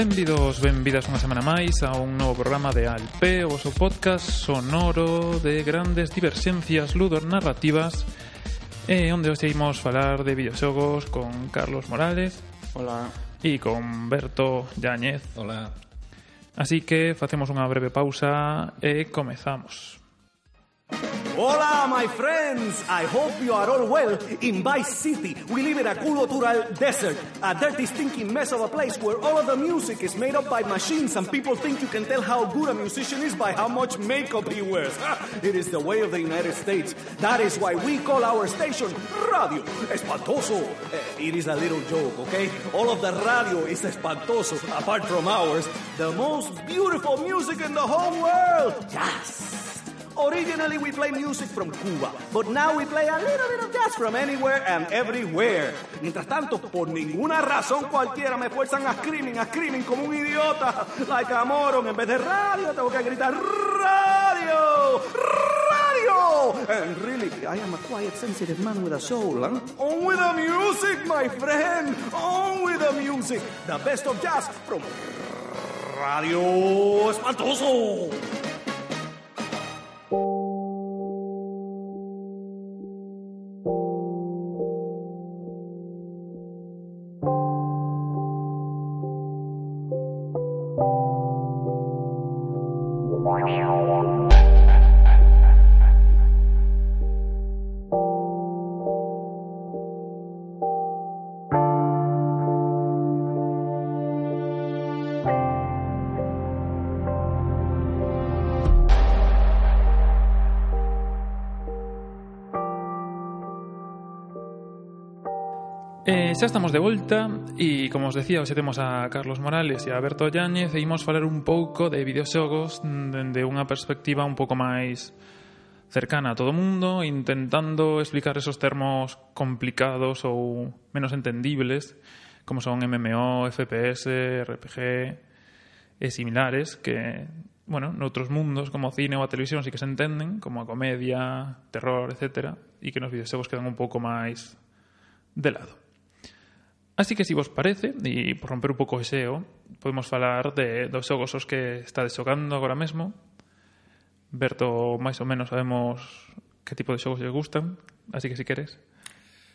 Benvidos, benvidas unha semana máis a un novo programa de Alpe, o vosso podcast sonoro de grandes diverxencias ludonarrativas e onde hoxe imos falar de videoxogos con Carlos Morales Hola. e con Berto Yáñez. Hola. Así que facemos unha breve pausa e comezamos. Hola, my friends! I hope you are all well. In Vice City, we live in a cultural desert, a dirty, stinking mess of a place where all of the music is made up by machines, and people think you can tell how good a musician is by how much makeup he wears. It is the way of the United States. That is why we call our station Radio Espantoso. Eh, It is a little joke, okay? All of the radio is espantoso, apart from ours. The most beautiful music in the whole world. Jazz. Originally, we play music from Cuba, but now we play a little bit of jazz from anywhere and everywhere. Mientras tanto, por ninguna razón cualquiera me fuerzan a screaming, a screaming como un idiota, like a moron. En vez de radio, tengo que gritar radio, radio. And really, I am a quiet, sensitive man with a soul. Huh? On with the music, my friend. On with the music. The best of jazz from Radio Espantoso. Xa estamos de volta e, como os decía, hoxe temos a Carlos Morales e a Alberto Yáñez e imos falar un pouco de videoxogos dende unha perspectiva un pouco máis cercana a todo o mundo, intentando explicar esos termos complicados ou menos entendibles, como son MMO, FPS, RPG e similares, que, bueno, noutros mundos como o cine ou a televisión sí que se entenden, como a comedia, terror, etc., e que nos videoxogos quedan un pouco máis de lado. Así que, se si vos parece, e por romper un pouco o xeo, podemos falar de, dos xogos os que está xogando agora mesmo. Berto, máis ou menos, sabemos que tipo de xogos lle gustan, así que, si queres.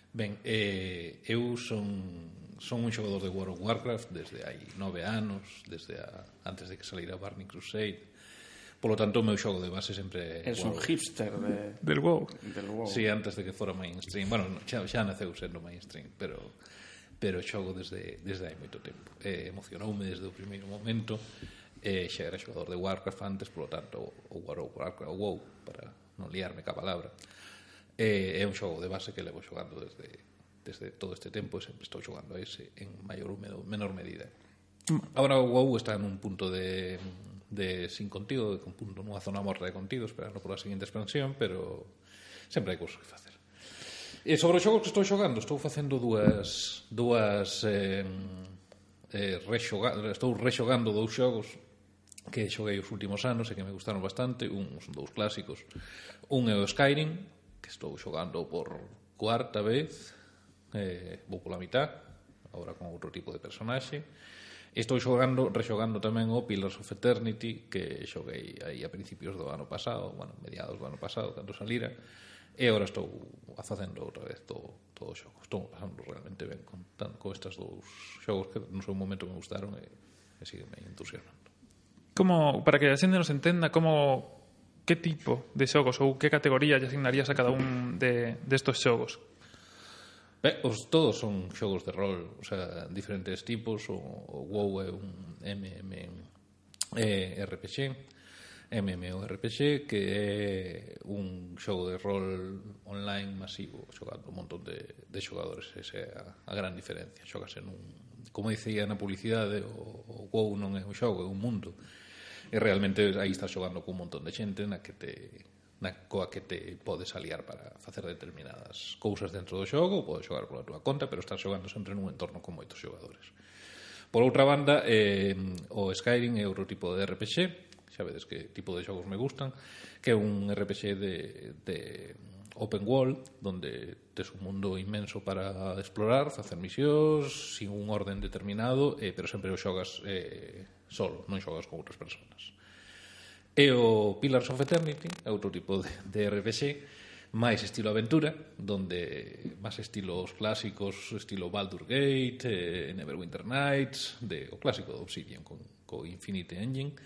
Ben, eh, eu son, son un xogador de World of Warcraft desde hai nove anos, desde a, antes de que salira Burning Crusade, Polo tanto, o meu xogo de base sempre é Es wow. un hipster de... del WoW. Del WoW. Sí, antes de que fora mainstream. Bueno, xa, xa naceu sendo mainstream, pero pero xogo desde, desde hai moito tempo. Eh, emocionoume desde o primeiro momento, eh, xa era xogador de Warcraft antes, polo tanto, o Warcraft, o Warcraft, o WoW, para non liarme ca palabra. Eh, é un xogo de base que levo xogando desde, desde todo este tempo e sempre estou xogando a ese en maior ou menor medida. Agora o WoW está nun punto de, de sin contido, de, un punto nunha zona morta de contidos, esperando pola seguinte expansión, pero sempre hai cousas que facer. E sobre os xogos que estou xogando, estou facendo dúas dúas eh, eh, rexoga, estou rexogando dous xogos que xoguei os últimos anos e que me gustaron bastante, un son dous clásicos. Un é o Skyrim, que estou xogando por cuarta vez, eh, vou pola mitad, agora con outro tipo de personaxe. Estou xogando, rexogando tamén o Pillars of Eternity, que xoguei aí a principios do ano pasado, bueno, mediados do ano pasado, cando salira. E agora estou a facendo outra vez todo, todo o xogo. Estou pasando realmente ben con, tan, con estas dous xogos que no seu momento me gustaron e, e siguen me entusiasmando. Como, para que a xente nos entenda, como que tipo de xogos ou que categoría lle asignarías a cada un de, destos de xogos? Ben, os todos son xogos de rol, o sea, diferentes tipos, o, o WoW é un MMORPG, eh, MMORPG que é un xogo de rol online masivo xogado un montón de, de xogadores. Esa é a, a gran diferencia xogase nun como dicía na publicidade o, o WoW non é un xogo, é un mundo. E realmente aí estás xogando con un montón de xente na que te na coa que te podes aliar para facer determinadas cousas dentro do xogo, podes xogar pola túa conta, pero estás xogando sempre nun entorno con moitos xogadores. Por outra banda, eh, o Skyrim é outro tipo de RPG, xa vedes que tipo de xogos me gustan, que é un RPG de, de open world, donde tes un mundo inmenso para explorar, facer misións, sin un orden determinado, eh, pero sempre o xogas eh, solo, non xogas con outras persoas. E o Pillars of Eternity é outro tipo de, de RPG, máis estilo aventura, donde máis estilos clásicos, estilo Baldur Gate, eh, Neverwinter Nights, de, o clásico de Obsidian, con co Infinite Engine,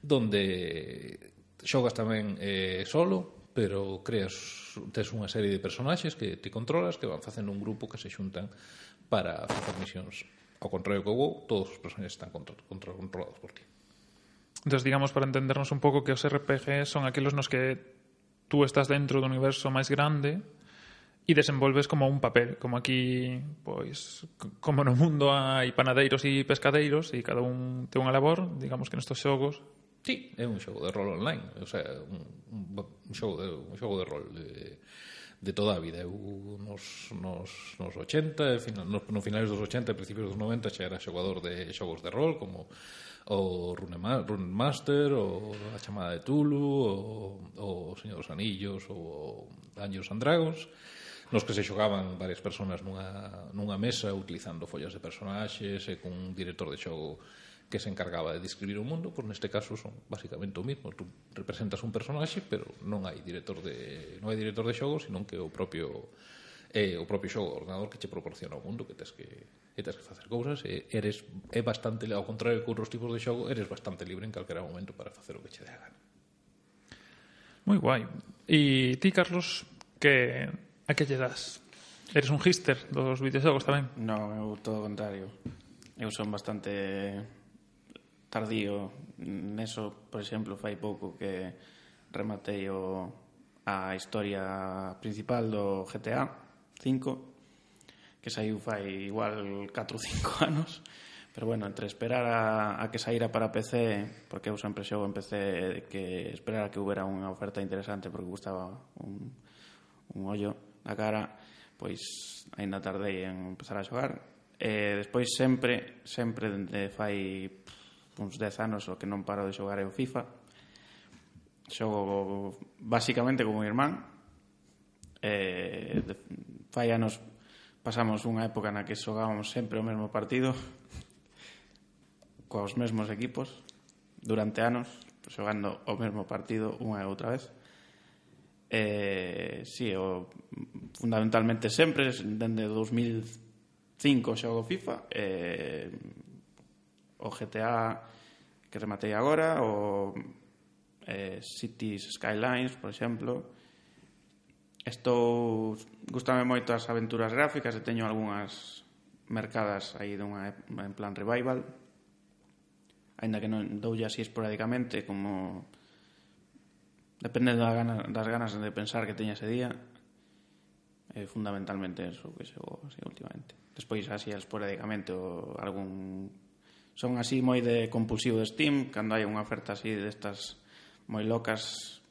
donde xogas tamén eh, solo, pero creas tes unha serie de personaxes que ti controlas que van facendo un grupo que se xuntan para facer misións. Ao contrario que o WoW, todos os personaxes están contra, controlados por ti. Entonces, digamos, para entendernos un pouco que os RPG son aqueles nos que tú estás dentro do universo máis grande e desenvolves como un papel, como aquí, pois, como no mundo hai panadeiros e pescadeiros e cada un ten unha labor, digamos que nestos xogos Sí, é un xogo de rol online, o sea, un, un xogo de un xogo de rol de, de toda a vida. Eu nos nos nos 80, final, nos, no finais dos 80 e principios dos 90 xa era xogador de xogos de rol como o Runemaster, o A Chamada de Tulu, o, o Señor dos Anillos, o Anjos and Dragons nos que se xogaban varias personas nunha, nunha mesa utilizando follas de personaxes e cun director de xogo que se encargaba de describir o mundo, pois neste caso son basicamente o mismo. Tú representas un personaxe, pero non hai director de non hai director de xogo, senón que o propio é o propio xogo, o ordenador que che proporciona o mundo que tes que, que tes que facer cousas e eres é bastante ao contrario que outros tipos de xogo, eres bastante libre en calquera momento para facer o que che dé a gana. Moi guai. E ti, Carlos, que A que lle das? Eres un hister dos videoxogos tamén? Non, eu todo o contrario. Eu son bastante tardío neso, por exemplo, fai pouco que rematei o a historia principal do GTA 5 que saiu fai igual 4 ou 5 anos pero bueno, entre esperar a, a que saíra para PC porque eu sempre xogo en PC que esperar a que houbera unha oferta interesante porque gustaba un, un ollo da cara, pois aínda tardei en empezar a xogar. E despois sempre, sempre dende fai uns 10 anos o que non paro de xogar é o FIFA. Xogo basicamente como mi irmán. eh, de, fai anos pasamos unha época na que xogábamos sempre o mesmo partido coos mesmos equipos durante anos xogando o mesmo partido unha e outra vez eh, si, sí, o, fundamentalmente sempre, dende 2005 xogo FIFA, eh, o GTA que rematei agora, o eh, Cities Skylines, por exemplo, Estou gustame moito as aventuras gráficas e teño algunhas mercadas aí dunha en plan revival. Aínda que non doulle así esporádicamente como Depende das ganas, das ganas de pensar que teña ese día. Eh, fundamentalmente eso que se así, últimamente. Despois así esporádicamente o algún son así moi de compulsivo de Steam, cando hai unha oferta así destas moi locas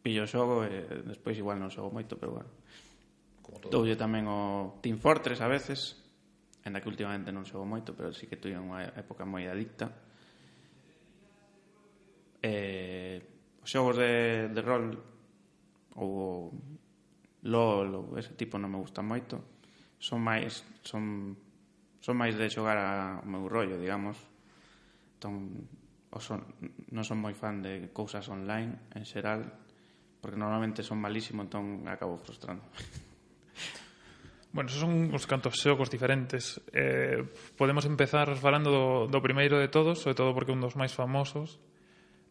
pillo o xogo e eh, despois igual non xogo moito, pero bueno. Doulle tamén o Team Fortress a veces, en que últimamente non xogo moito, pero sí que tuve unha época moi adicta. Eh, xogos de, de rol ou LOL ou ese tipo non me gustan moito. Son máis son son máis de xogar ao meu rollo, digamos. Entón, o son, non son moi fan de cousas online en xeral, porque normalmente son malísimo, entón acabo frustrando. Bueno, son uns cantos xogos diferentes. Eh, podemos empezar falando do, do primeiro de todos, sobre todo porque un dos máis famosos,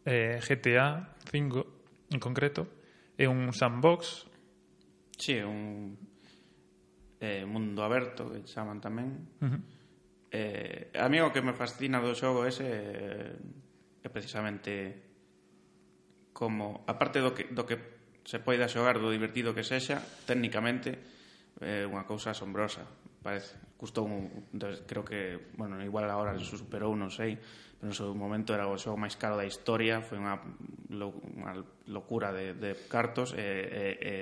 eh, GTA 5 en concreto é un sandbox Sí, é un eh, mundo aberto que chaman tamén uh -huh. eh, a mí o que me fascina do xogo ese eh, é precisamente como aparte do que, do que se poida xogar do divertido que sexa, técnicamente é eh, unha cousa asombrosa, parece. Custou un, creo que, bueno, igual agora se superou, non sei, pero no seu momento era o xogo máis caro da historia, foi unha, lo, unha locura de, de cartos, e, e, e,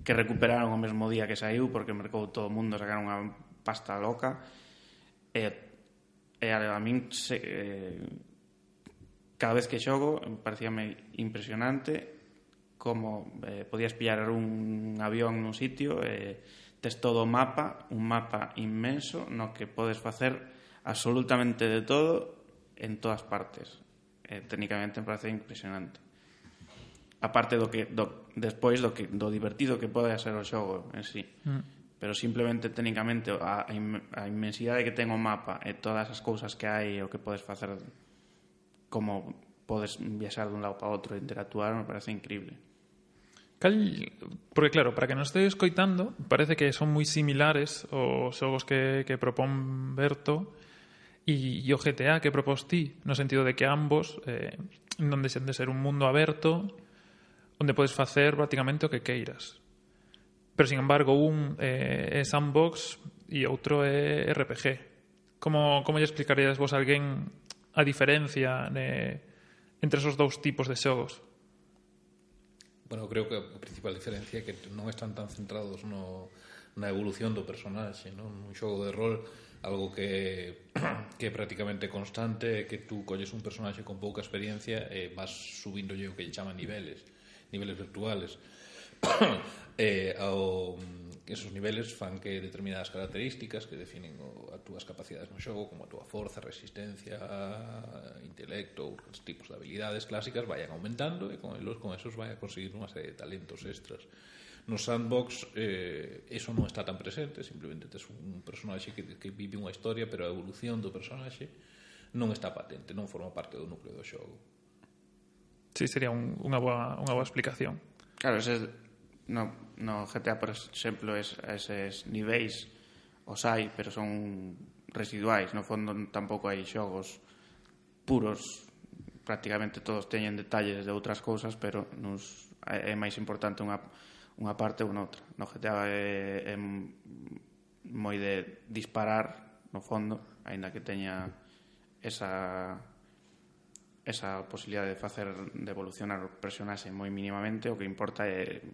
que recuperaron o mesmo día que saiu, porque mercou todo o mundo, sacaron unha pasta loca, e, e a, a min se, e, cada vez que xogo parecíame impresionante como eh, podías pillar un avión nun sitio e eh, tes todo o mapa, un mapa inmenso no que podes facer absolutamente de todo en todas partes. Eh, técnicamente me parece impresionante. Aparte do que do, despois do que do divertido que pode ser o xogo en sí. Mm. Pero simplemente técnicamente a, a inmensidade que ten o mapa e todas as cousas que hai o que podes facer como podes viaxar dun lado para outro e interactuar me parece increíble. Cal, porque claro, para que nos esté escoitando, parece que son moi similares os xogos que, que propón Berto e, e o GTA que propostí no sentido de que ambos eh, onde sen de ser un mundo aberto onde podes facer prácticamente o que queiras pero sin embargo un eh, é sandbox e outro é RPG como, como lle explicarías vos a alguén a diferencia ne, entre esos dous tipos de xogos Bueno, creo que a principal diferencia é que non están tan centrados no, na evolución do personaxe, non? Un xogo de rol algo que que é prácticamente constante é que tú colles un personaxe con pouca experiencia e vas subindo o que lle chaman niveles, niveles virtuales. eh, ao, esos niveles fan que determinadas características que definen o, as túas capacidades no xogo, como a túa forza, resistencia, intelecto, outros tipos de habilidades clásicas, vayan aumentando e con, elos, con esos vai a conseguir unha serie de talentos extras no sandbox eh, eso non está tan presente simplemente tes un personaxe que, que vive unha historia pero a evolución do personaxe non está patente, non forma parte do núcleo do xogo. Sí, sería un, unha, boa, unha boa explicación. Claro, ese, no, no GTA, por exemplo, es, eses niveis os hai, pero son residuais, no fondo tampouco hai xogos puros prácticamente todos teñen detalles de outras cousas, pero nos é máis importante unha unha parte ou noutra. No GTA é, é moi de disparar no fondo, aínda que teña esa esa posibilidad de facer de evolucionar o personaxe moi mínimamente, o que importa é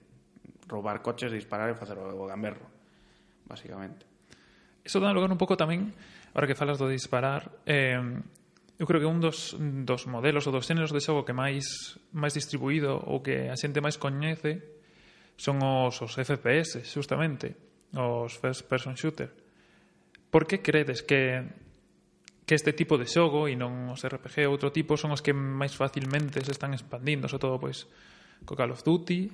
roubar coches, disparar e facer o gamberro, basicamente. Eso dá lugar un pouco tamén, ahora que falas do disparar, eh, eu creo que un dos, dos modelos ou dos xéneros de xogo que máis máis distribuído ou que a xente máis coñece son os, os FPS, justamente, os first person shooter. Por que credes que que este tipo de xogo e non os RPG ou outro tipo son os que máis facilmente se están expandindo, sobre todo pois co Call of Duty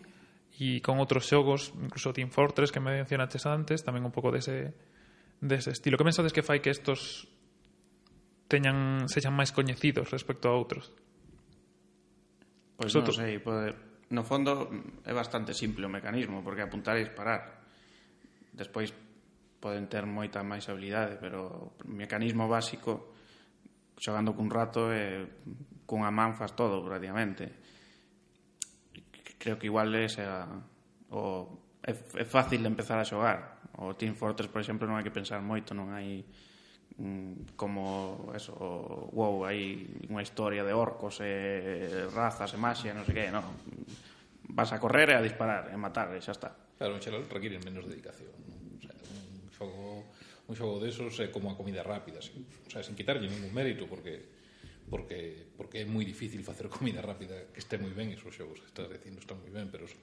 e con outros xogos, incluso Team Fortress que me mencionaches antes, tamén un pouco dese dese estilo. Que pensades que fai que estos teñan sexan máis coñecidos respecto a outros? Pois pues non sei, pode no fondo é bastante simple o mecanismo, porque apuntar e disparar. Despois poden ter moita máis habilidade, pero o mecanismo básico xogando cun rato e cunha man faz todo prácticamente. Creo que igual é xa, eh, o é, é fácil de empezar a xogar. O Team Fortress, por exemplo, non hai que pensar moito, non hai Mm, como eso, wow, hai unha historia de orcos e razas e maxia, non sei que, non. Vas a correr e a disparar e matar e xa está. Claro, un xeral requieren menos dedicación. ¿no? O sea, un xogo un xogo desos é como a comida rápida, sin, o sea, sin quitarlle ningún mérito porque porque porque é moi difícil facer comida rápida que este moi ben esos xogos que estás dicindo están moi ben, pero os,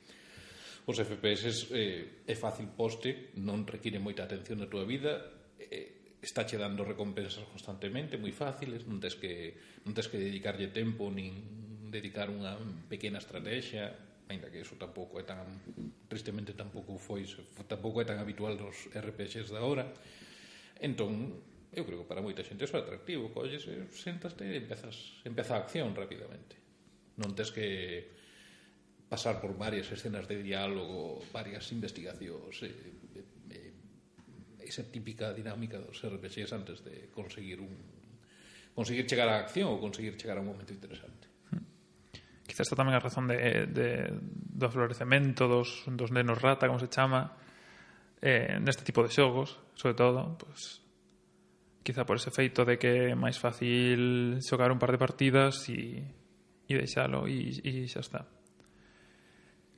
os FPS eh, é fácil poste, non require moita atención na tua vida, eh, está che dando recompensas constantemente, moi fáciles, non tens que, non tens que dedicarlle tempo nin dedicar unha pequena estrategia, ainda que eso tampouco é tan tristemente tampouco foi tampouco é tan habitual nos RPGs da hora entón eu creo que para moita xente eso é atractivo colles, sentaste e empezas empeza a acción rapidamente. Non tes que pasar por varias escenas de diálogo varias investigacións eh, esa típica dinámica dos RPGs antes de conseguir un conseguir chegar á acción ou conseguir chegar a un momento interesante. Quizás está tamén a razón de, eh, de, do aflorecemento dos, dos nenos rata, como se chama, eh, neste tipo de xogos, sobre todo, pues, quizá por ese feito de que é máis fácil xogar un par de partidas e, e deixalo e, e xa está.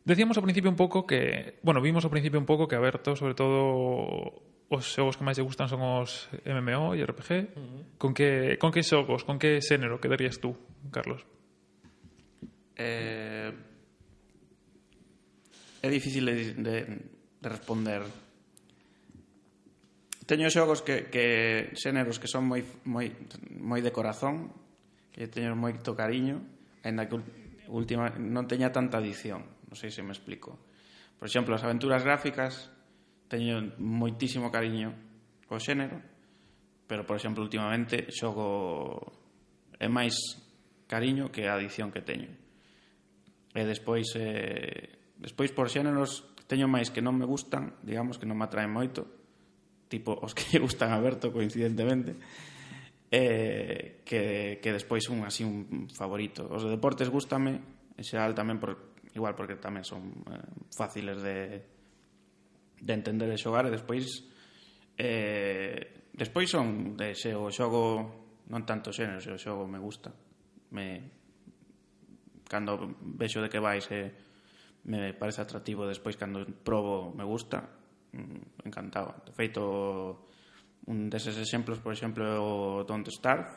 Decíamos ao principio un pouco que, bueno, vimos ao principio un pouco que a Berto, sobre todo os xogos que máis lle gustan son os MMO e RPG. Uh -huh. Con que con que xogos, con que xénero quedarías tú, Carlos? Eh, é difícil de, de, de responder. Teño xogos que, que xéneros que son moi, moi, moi de corazón, que teño moito cariño, aínda que última non teña tanta adición Non sei se me explico. Por exemplo, as aventuras gráficas teño moitísimo cariño co xénero, pero, por exemplo, últimamente xogo é máis cariño que a adición que teño. E despois, eh, despois por xéneros teño máis que non me gustan, digamos que non me atraen moito, tipo os que lle gustan a Berto coincidentemente, eh, que, que despois un así un favorito. Os de deportes gustame, en xeral tamén por, igual porque tamén son eh, fáciles de de entender e xogar e despois eh, despois son de se o xogo non tanto xénero, se o xogo me gusta me cando vexo de que vais eh, me parece atractivo despois cando probo me gusta mm, encantado. De feito un deses exemplos por exemplo o Don't Starve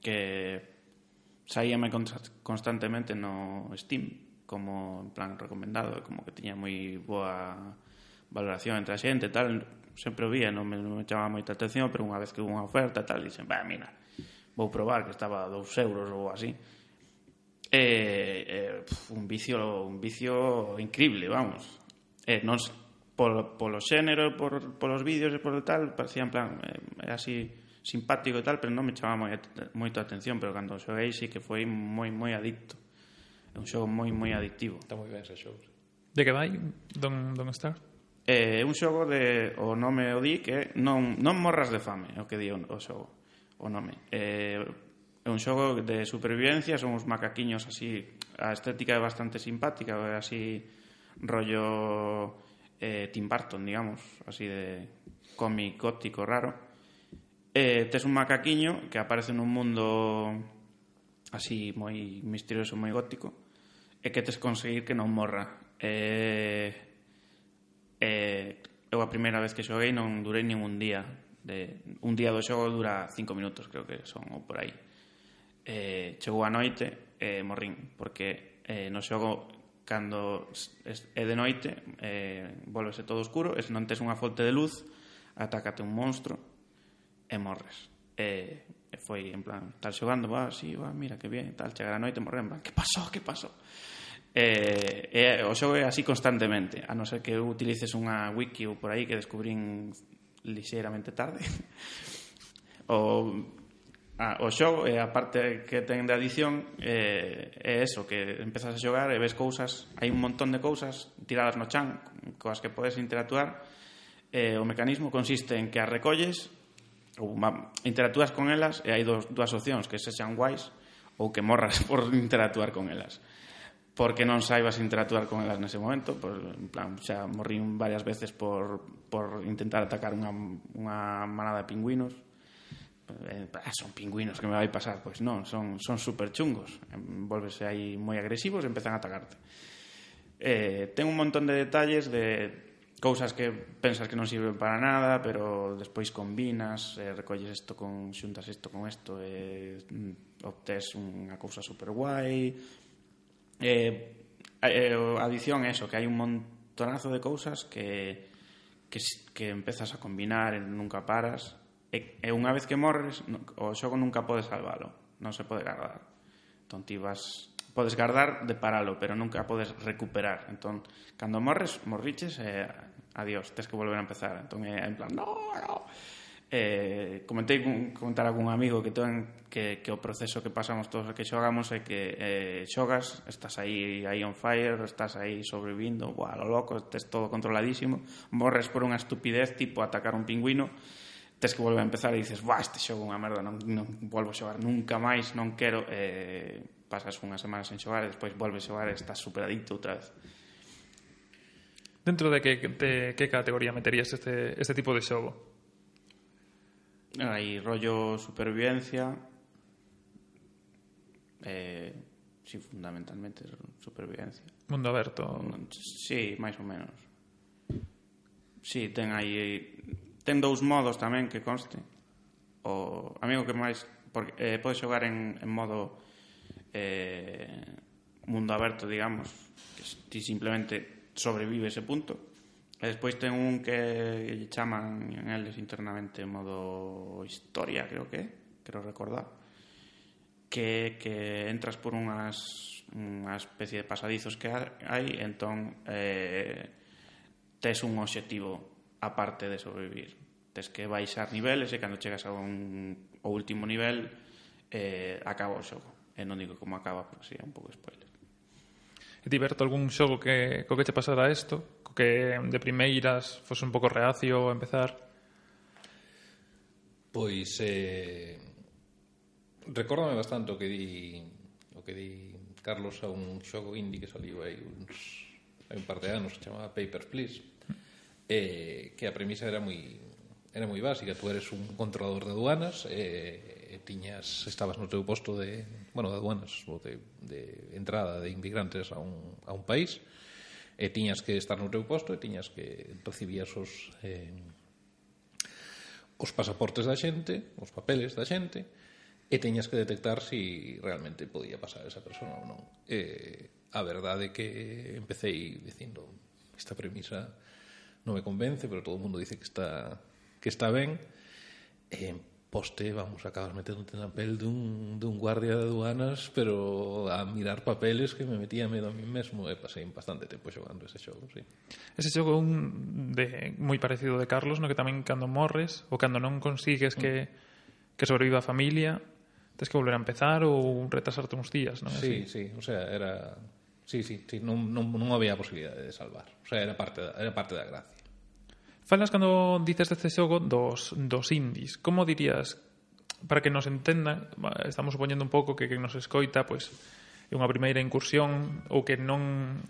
que saíame constantemente no Steam como en plan recomendado, como que tiña moi boa valoración entre a xente, tal, sempre o vía, non me, non me chamaba moita atención, pero unha vez que hubo unha oferta, tal, dixen, va, mira, vou probar, que estaba a dous euros ou así, eh, eh, un vicio un vicio increíble, vamos. Eh, non polo, polo xénero, por, polos vídeos e por tal, parecía en plan eh, así simpático e tal, pero non me chamaba moi, moito a atención, pero cando xoguei sí que foi moi moi adicto. É un xogo moi moi adictivo. Está moi ben ese xogo. De que vai? Don, don Star? Eh, é eh, un xogo de o nome o di que non, non morras de fame, é o que di o, o xogo, o nome. Eh, é un xogo de supervivencia, son uns macaquiños así, a estética é bastante simpática, é así rollo eh, Tim Burton, digamos, así de cómic gótico raro. Eh, tes un macaquiño que aparece nun mundo así moi misterioso, moi gótico, e que tes conseguir que non morra. Eh, eh, eu a primeira vez que xoguei non durei nin un día. De, un día do xogo dura cinco minutos, creo que son, ou por aí. Eh, chegou a noite e morrín, porque eh, no xogo cando é de noite eh, volvese todo oscuro e se non tes unha fonte de luz atácate un monstro e morres e, e foi en plan, tal xogando, va, si, sí, va, mira que bien, tal, chegar a noite e morrer, en plan, que pasó, que pasó E, e o xogo é así constantemente, a non ser que utilices unha wiki ou por aí que descubrín lixeiramente tarde. O ah, o xogo e a parte que ten de adición eh, é eso, que empezas a xogar e ves cousas, hai un montón de cousas tiradas no chan, coas que podes interactuar eh, o mecanismo consiste en que as recolles ou interactúas con elas e hai dos, dúas opcións que sexan guais ou que morras por interactuar con elas porque non saibas interactuar con elas nese momento, por, en plan, xa morrín varias veces por, por intentar atacar unha, unha manada de pingüinos, eh, ah, son pingüinos que me vai pasar, pois non, son, son super chungos, volvese aí moi agresivos e empezan a atacarte. Eh, ten un montón de detalles de cousas que pensas que non sirven para nada, pero despois combinas, eh, recolles isto con xuntas isto con isto e eh, obtés unha cousa super guai, eh, eh adición eso, que hai un montonazo de cousas que, que, que empezas a combinar e nunca paras e, e unha vez que morres o xogo nunca podes salvalo non se pode guardar entón ti vas podes guardar de paralo pero nunca podes recuperar. Entón cando morres morriches e eh, adiós, tens que volver a empezar. Entón é eh, en plan no, no eh, comentei cun, comentara algún amigo que ten que, que o proceso que pasamos todos que xogamos é que eh, xogas, estás aí aí on fire, estás aí sobrevivindo, buah, lo loco, tes todo controladísimo, morres por unha estupidez tipo atacar un pingüino, tes que volver a empezar e dices, buah, este xogo é unha merda, non, non volvo a xogar nunca máis, non quero, eh, pasas unha semana sen xogar e despois volves a xogar e estás superadicto outra vez. Dentro de que, de que categoría meterías este, este tipo de xogo? Hay rollo supervivencia. Eh, sí, fundamentalmente supervivencia. Mundo aberto. Sí, máis ou menos. Sí, ten aí ten dous modos tamén que conste. O amigo que máis porque eh, pode xogar en, en modo eh, mundo aberto, digamos, que ti simplemente sobrevive ese punto E despois ten un que lle chaman en eles internamente modo historia, creo que, creo recordar, que, que entras por unhas, unha especie de pasadizos que hai, entón eh, tes un obxectivo aparte de sobrevivir. Tes que baixar niveles e cando chegas a un o último nivel eh, acaba o xogo. E non digo como acaba, porque sería un pouco spoiler. E ti, Berto, algún xogo que, co que te pasara isto? que de primeiras fose un pouco reacio a empezar? Pois eh, recórdame bastante o que di o que di Carlos a un xogo indie que saliu aí uns hai un par de anos que chamaba Papers, Please. Eh, que a premisa era moi era moi básica. Tú eres un controlador de aduanas eh, e tiñas estabas no teu posto de bueno, de aduanas ou de, de entrada de inmigrantes a un, a un país. e e tiñas que estar no teu posto e tiñas que recibías os eh, os pasaportes da xente, os papeles da xente e teñas que detectar si realmente podía pasar esa persona ou non. E a verdade é que empecéi dicindo esta premisa non me convence, pero todo o mundo dice que está que está ben. E poste, vamos, acabas meténdote na pel dun, dun guardia de aduanas, pero a mirar papeles que me metía medo a mí mesmo e pasei bastante tempo xogando ese xogo, sí. Ese xogo é un de, moi parecido de Carlos, no que tamén cando morres ou cando non consigues mm. que, que sobreviva a familia, tens que volver a empezar ou retrasarte uns días, non? Sí, Así. sí, o sea, era... Sí, sí, sí non, non, non había posibilidade de salvar. O sea, era parte da, era parte da gracia. Falas cando dices deste xogo dos, dos indies. Como dirías, para que nos entendan, estamos supoñendo un pouco que que nos escoita, pois, é unha primeira incursión ou que non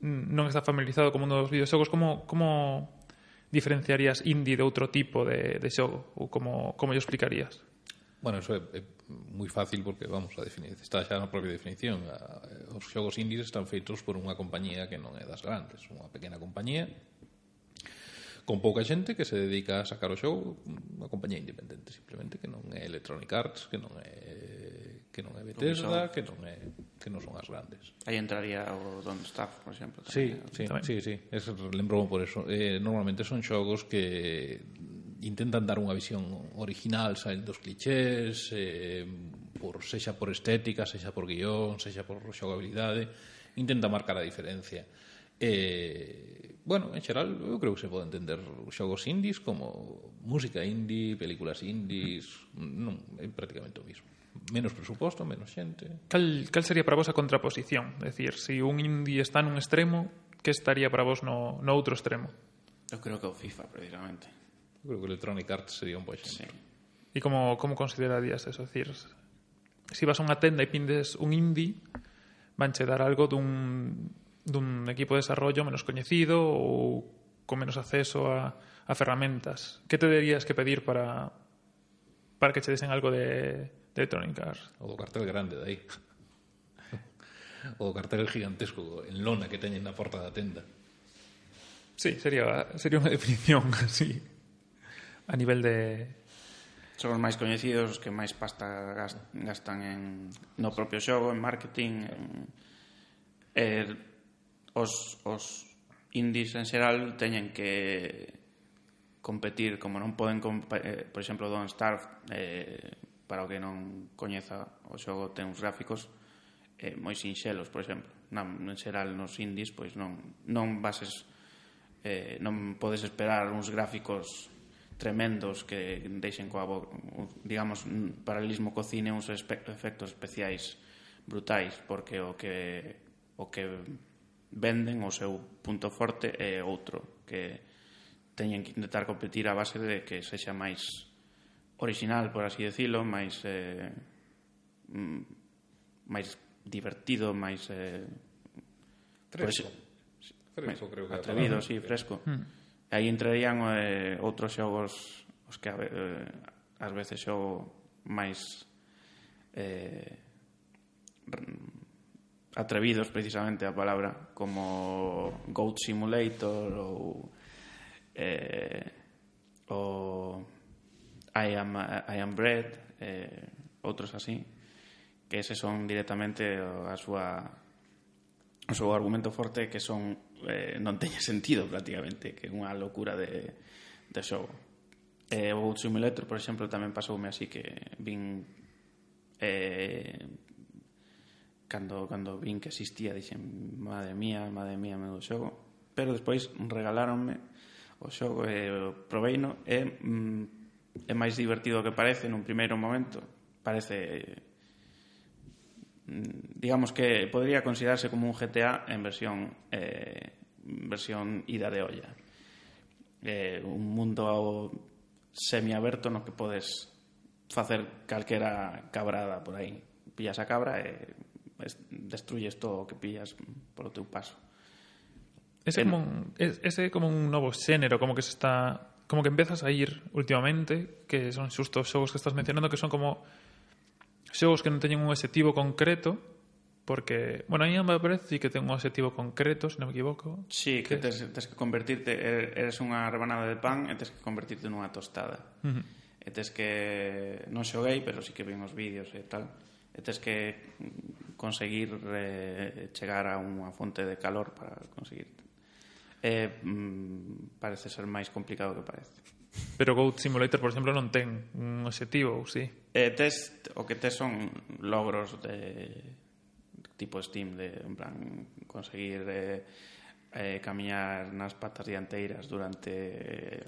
non está familiarizado co mundo dos videoxogos, como, como diferenciarías indie de outro tipo de, de xogo? Ou como, como yo explicarías? Bueno, eso é, é moi fácil porque, vamos, a definir, está xa na propia definición. A, os xogos indies están feitos por unha compañía que non é das grandes, unha pequena compañía con pouca xente que se dedica a sacar o show unha compañía independente simplemente que non é Electronic Arts que non é que non é Bethesda que non é que non son as grandes. Aí entraría o Don't Staff por exemplo tamén, sí, sí, tamén. sí, sí es, lembro por eso. Eh, normalmente son xogos que intentan dar unha visión original saen dos clichés eh, por sexa por estética sexa por guión sexa por xogabilidade intenta marcar a diferencia. Eh, bueno, en xeral, eu creo que se pode entender xogos indies como música indie, películas indies, non, é prácticamente o mismo menos presuposto, menos xente. Cal, cal sería para vos a contraposición? É dicir, se si un indie está nun extremo, que estaría para vos no, no outro extremo? Eu creo que o FIFA, precisamente. Eu creo que Electronic Arts sería un bo exemplo. Sí. E como, como considerarías eso? É dicir, se si vas a unha tenda e pindes un indie, vanche dar algo dun, dun equipo de desarrollo menos coñecido ou con menos acceso a, a ferramentas. Que te derías que pedir para, para que che desen algo de, de Electronic Arts? O do cartel grande de o do cartel gigantesco en lona que teñen na porta da tenda. Sí, sería, sería unha definición así a nivel de son os máis coñecidos os que máis pasta gastan en no propio xogo, en marketing, en, eh, os, os indies en xeral teñen que competir como non poden eh, por exemplo Don Starve eh, para o que non coñeza o xogo ten uns gráficos eh, moi sinxelos por exemplo. Non, en xeral nos indies pois non, non bases eh, non podes esperar uns gráficos tremendos que deixen coa digamos, paralelismo co cine uns efectos especiais brutais, porque o que o que venden o seu punto forte é outro que teñen que intentar competir a base de que sexa máis original, por así decirlo, máis eh, mm, máis divertido, máis eh, fresco. Pues, fresco, creo que atrevido, palabra, sí, fresco. Mm. Aí entrarían eh, outros xogos os que eh, ás veces xogo máis eh, atrevidos precisamente a palabra como Goat Simulator ou eh, o I Am, I am Bread eh, outros así que ese son directamente a súa o seu argumento forte que son eh, non teña sentido prácticamente que é unha locura de, de show eh, o Goat Simulator por exemplo tamén pasoume así que vin eh, cando, cando vin que existía dixen, madre mía, madre mía, meu xogo pero despois regaláronme o xogo e eh, proveino e mm, é máis divertido que parece nun primeiro momento. Parece eh, digamos que podría considerarse como un GTA en versión eh, versión ida de olla. Eh, un mundo semiaberto no que podes facer calquera cabrada por aí. Pillas a cabra e destruyes todo o que pillas polo teu paso. Ese, como un, ese como un novo xénero, como que se está como que empezas a ir últimamente, que son xusto os xogos que estás mencionando, que son como xogos que non teñen un objetivo concreto, porque, bueno, aí me parece que ten un objetivo concreto, se non me equivoco. Sí, que, que tes, tes que convertirte, er, eres unha rebanada de pan e tes que convertirte nunha tostada. Uh -huh. E tes que, non xoguei, pero sí que vimos vídeos e tal, e tes que conseguir eh, chegar a unha fonte de calor para conseguir. Eh, mm, parece ser máis complicado que parece. Pero Goat Simulator, por exemplo, non ten un objetivo, ou sí? Eh, tes, o que tes son logros de tipo Steam, de, en plan, conseguir eh, eh, camiñar nas patas dianteiras durante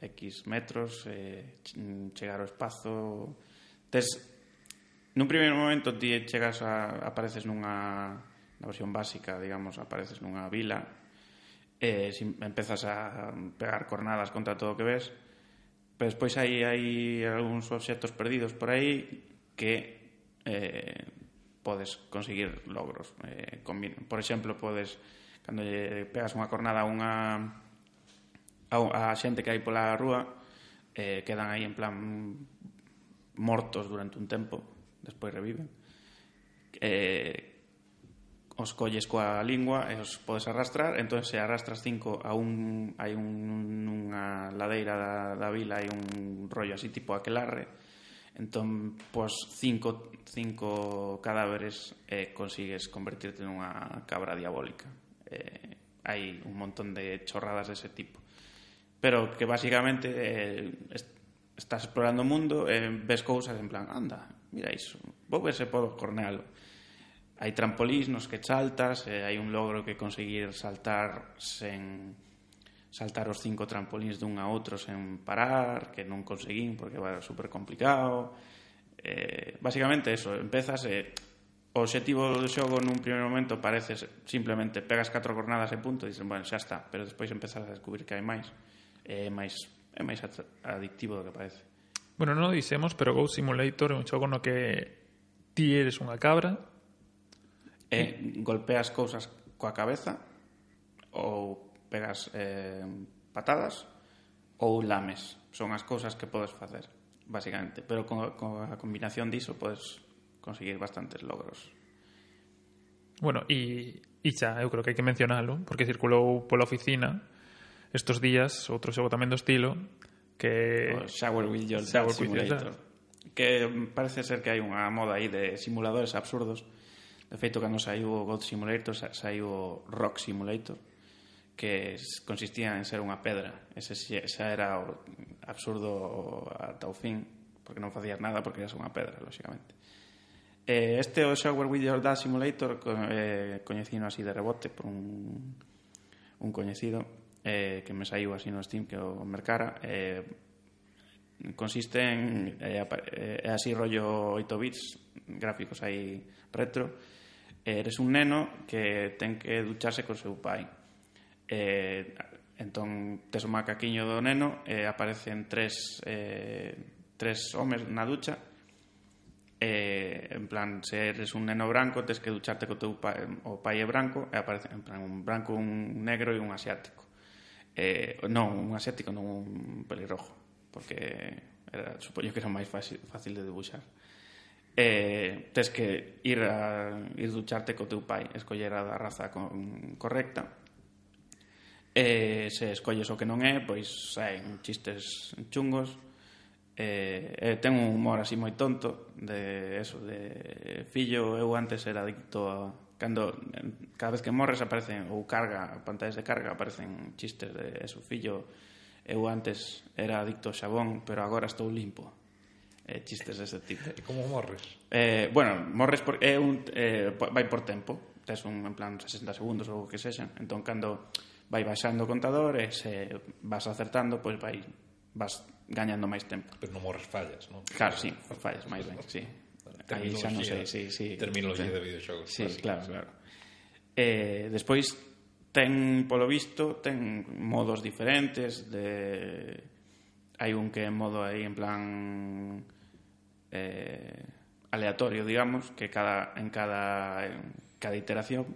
eh, X metros, eh, chegar ao espazo... Tes Nun primeiro momento ti chegas a apareces nunha na versión básica, digamos, apareces nunha vila e si, empezas a pegar cornadas contra todo o que ves, pero despois hai hai algúns obxectos perdidos por aí que eh, podes conseguir logros. Eh, combina. por exemplo, podes cando lle pegas unha cornada a unha a, a xente que hai pola rúa eh, quedan aí en plan mortos durante un tempo despois reviven eh, os colles coa lingua e os podes arrastrar, entón se arrastras cinco a un hai un, unha ladeira da, da vila hai un rollo así tipo aquelarre, entón pos cinco, cinco cadáveres e eh, consigues convertirte nunha cabra diabólica. Eh, hai un montón de chorradas dese tipo. Pero que basicamente eh, est estás explorando o mundo e eh, ves cousas en plan, anda, mira iso, vou ver se podo cornealo. Hai trampolís nos que saltas, e eh, hai un logro que conseguir saltar sen saltar os cinco trampolins dun a outro sen parar, que non conseguín porque era super complicado. Eh, basicamente eso, empezas e o objetivo do xogo nun primeiro momento parece simplemente pegas catro cornadas e punto e dices, bueno, xa está, pero despois empezas a descubrir que hai máis é máis, é máis adictivo do que parece. Bueno, non dicemos, pero Go Simulator é un xogo no que ti eres unha cabra e golpeas cousas coa cabeza ou pegas eh, patadas ou lames. Son as cousas que podes facer, basicamente. Pero con, con a combinación diso podes conseguir bastantes logros. Bueno, e, e xa, eu creo que hai que mencionalo, porque circulou pola oficina estos días outro xogo tamén do estilo que o Shower with Your Dad Shower Simulator. With your que parece ser que hai unha moda aí de simuladores absurdos. De feito, cando saiu o God Simulator, saiu o Rock Simulator, que consistía en ser unha pedra. Ese xa era o absurdo ata o fin, porque non facías nada porque eras unha pedra, lóxicamente. Eh, este o Shower with Your Dad Simulator eh, coñecino así de rebote por un, un coñecido eh, que me saiu así no Steam que o mercara eh, consiste en eh, eh, así rollo 8 bits gráficos aí retro. Eh, eres un neno que ten que ducharse co seu pai. Eh, entón tes o macaquiño do neno eh, aparecen tres eh, tres homes na ducha. Eh, en plan, se eres un neno branco, tes que ducharte co teu pai, o pai é branco, e aparece en plan un branco, un negro e un asiático. Eh, non, un asiático, non un pelirrojo, porque era, supoño que era máis fácil, fácil de debuxar. Eh, tes que ir a ir ducharte co teu pai, escoller a raza con, correcta. E eh, se escolles o que non é, pois saen chistes chungos. Eh, eh, ten un humor así moi tonto de eso de fillo, eu antes era adicto a cando eh, cada vez que morres aparecen ou carga, pantallas de carga, aparecen chistes de eso, fillo, eu antes era adicto ao xabón, pero agora estou limpo. Eh, chistes dese tipo. E como morres? Eh, bueno, morres por, é eh, un, eh, vai por tempo, tes un en plan 60 segundos ou o que sexa entón cando vai baixando o contador e se vas acertando, pois vai vas gañando máis tempo. Pero non morres fallas, non? Claro, sí, fallas máis ben, sí aí xa non sei, sí, sí. Terminología de videoxogos. Sí, clásico. claro, claro. Eh, despois ten, polo visto, ten modos diferentes de hai un que é modo aí en plan eh, aleatorio, digamos, que cada en cada en cada iteración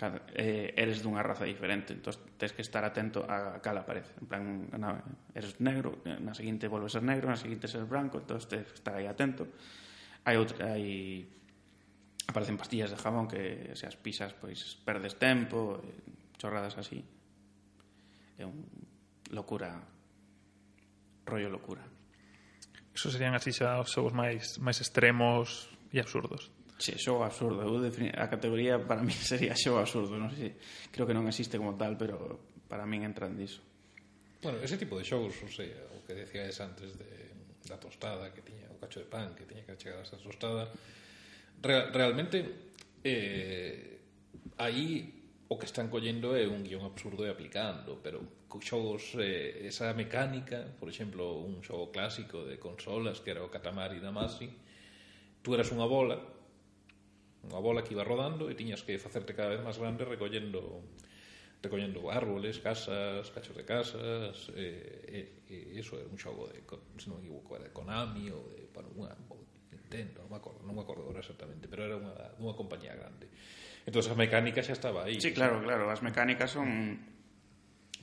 cada, eh, eres dunha raza diferente, entón tens que estar atento a cal aparece. En plan, na, eres negro, na seguinte volves a ser negro, na seguinte ser branco, entón tens que estar aí atento hai, outra, hai aparecen pastillas de jabón que se as pisas pois perdes tempo, chorradas así. É un locura, rollo locura. Eso serían así xa os xogos máis máis extremos e absurdos. Che, xogo absurdo. Eu a categoría para mí sería xogo absurdo, non sei, creo que non existe como tal, pero para min entran diso. Bueno, ese tipo de xogos, o sea, o que decíades antes de, da tostada que tiña cacho de pan que tiña que chegar a esa tostada. Real, realmente, eh, aí o que están collendo é un guión absurdo e aplicando, pero xogos, eh, esa mecánica, por exemplo, un xogo clásico de consolas que era o Katamari Damacy, tú eras unha bola, unha bola que iba rodando e tiñas que facerte cada vez máis grande recollendo recollendo árboles, casas, cachos de casas, eh, eh, eh, eso era un xogo de, se non me equivoco, era de Konami ou de bueno, unha Nintendo, non me acordo, non me acordo agora exactamente, pero era unha dunha compañía grande. Entón as mecánicas xa estaba aí. Sí, claro, claro, as mecánicas son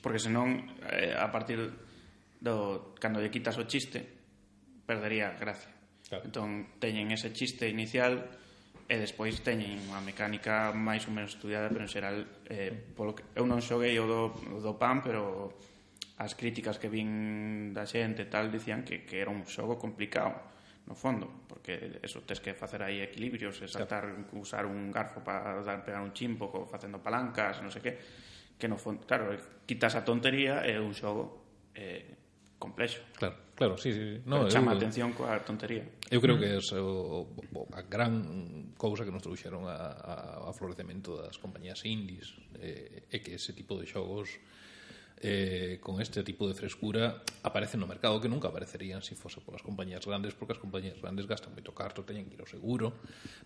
porque senón eh, a partir do cando lle quitas o chiste perdería gracia. Claro. Entón teñen ese chiste inicial e despois teñen unha mecánica máis ou menos estudiada, pero en xeral eh, polo que eu non xoguei o do, o do PAN, pero as críticas que vin da xente tal dicían que, que era un xogo complicado no fondo, porque eso tes que facer aí equilibrios, e saltar, claro. usar un garfo para dar pegar un chimpo co, facendo palancas, non sei que, que no fondo, claro, quitas a tontería é un xogo eh, complexo. Claro, claro, sí, sí. No, Pero chama eu, atención coa tontería. Eu creo mm. que é o, o, a gran cousa que nos trouxeron a, a, a florecemento das compañías indies eh, é que ese tipo de xogos eh, eh, con este tipo de frescura aparecen no mercado que nunca aparecerían se si fose polas compañías grandes, porque as compañías grandes gastan moito carto, teñen que ir ao seguro,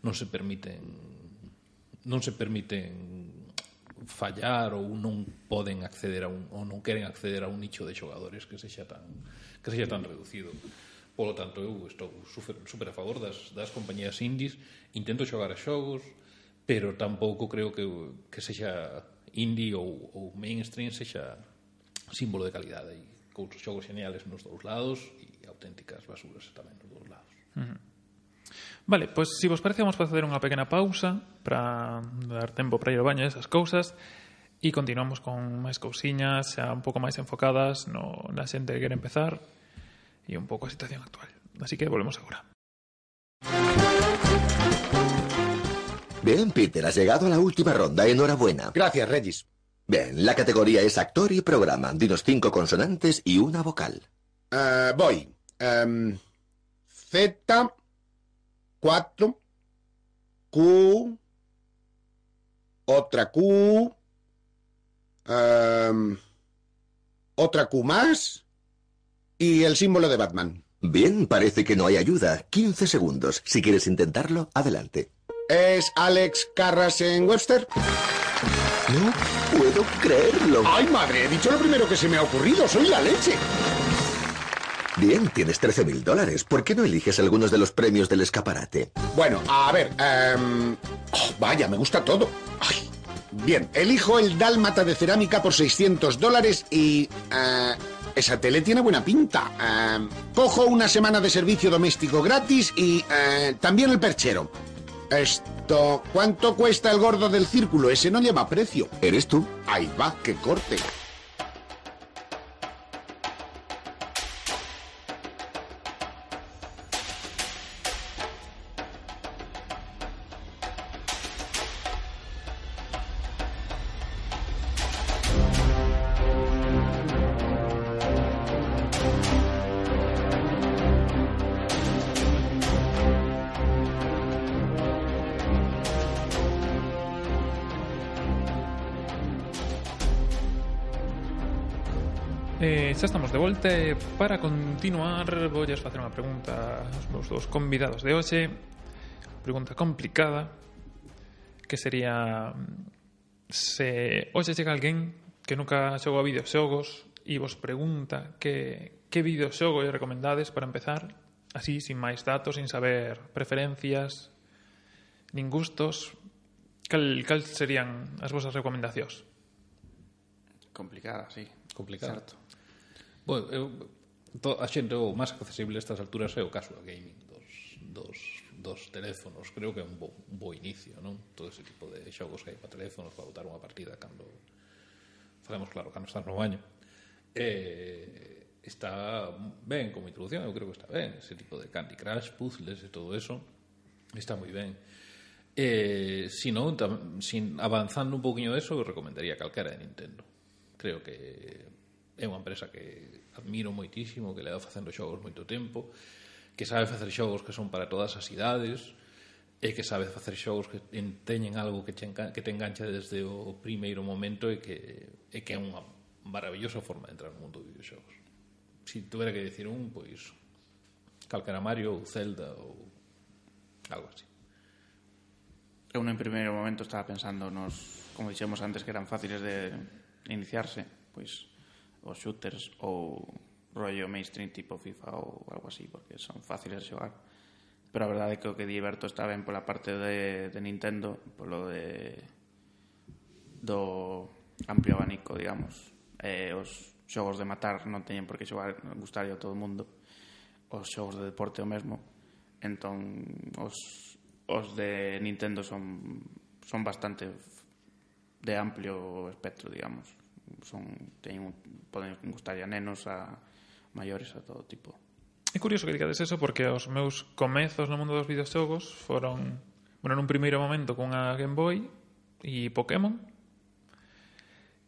non se permiten non se permiten fallar ou non poden acceder a un ou non queren acceder a un nicho de xogadores que sexa tan que sexa tan reducido. Polo tanto, eu estou super, super a favor das, das compañías indies, intento xogar a xogos, pero tampouco creo que, que sexa indie ou, ou mainstream sexa símbolo de calidade e xogos geniales nos dous lados e auténticas basuras tamén nos dous lados. Vale, pois se vos parece vamos facer unha pequena pausa para dar tempo para ir ao baño e esas cousas e continuamos con máis cousiñas xa un pouco máis enfocadas no, na xente que quere empezar e un pouco a situación actual. Así que volvemos agora. Bien, Peter, has llegado a la última ronda. Enhorabuena. Gracias, Regis. Bien, la categoría es actor y programa. Dinos cinco consonantes y una vocal. Eh, voy. Em, Z, 4, Q, otra Q, em, otra Q más y el símbolo de Batman. Bien, parece que no hay ayuda. 15 segundos. Si quieres intentarlo, adelante. ¿Es Alex Carras en Webster? No puedo creerlo. ¡Ay, madre! He dicho lo primero que se me ha ocurrido. ¡Soy la leche! Bien, tienes 13 mil dólares. ¿Por qué no eliges algunos de los premios del escaparate? Bueno, a ver. em, oh, vaya, me gusta todo. Ay, bien, elijo el dálmata de cerámica por 600 dólares y... eh, esa tele tiene buena pinta. Em, cojo una semana de servicio doméstico gratis y eh, también el perchero. Esto... ¿Cuánto cuesta el gordo del círculo? Ese no lleva precio. ¿Eres tú? Ahí va, que corte. estamos de volta e para continuar voulles facer unha pregunta aos meus dous convidados de hoxe pregunta complicada que sería se hoxe chega alguén que nunca xogou a videoxogos e vos pregunta que, que videoxogo lle recomendades para empezar así, sin máis datos, sin saber preferencias nin gustos cal, cal serían as vosas recomendacións? Complicada, sí. Complicada. Certo. Bueno, eu, to, a xente o máis accesible a estas alturas é o caso do gaming dos, dos, dos teléfonos. Creo que é un bo, un bo inicio non? Todo ese tipo de xogos que hai para teléfonos para botar unha partida cando facemos claro, cando estás no baño. Eh, está ben como introducción eu creo que está ben ese tipo de Candy Crush puzzles e todo eso está moi ben. Eh, si non, tam, sin, avanzando un poquinho de eso, eu recomendaría calquera de Nintendo. Creo que é unha empresa que admiro moitísimo, que leva facendo xogos moito tempo, que sabe facer xogos que son para todas as idades, e que sabe facer xogos que teñen algo que te, que te engancha desde o primeiro momento e que, e que é unha maravillosa forma de entrar no mundo dos videoxogos. Si tuvera que decir un, pois calquera Mario ou Zelda ou algo así. Eu no en primeiro momento estaba pensando nos, como dixemos antes, que eran fáciles de iniciarse, pois os shooters ou rollo mainstream tipo FIFA ou algo así, porque son fáciles de xogar. Pero a verdade é que o que diverto está ben pola parte de, de Nintendo, polo de do amplio abanico, digamos. Eh, os xogos de matar non teñen por que xogar gustarlle a todo o mundo. Os xogos de deporte o mesmo. Entón, os, os de Nintendo son, son bastante de amplio espectro, digamos son teñen poden gustarlle a nenos a maiores a todo tipo. É curioso que digades eso porque os meus comezos no mundo dos videoxogos foron, bueno, nun primeiro momento cunha Game Boy e Pokémon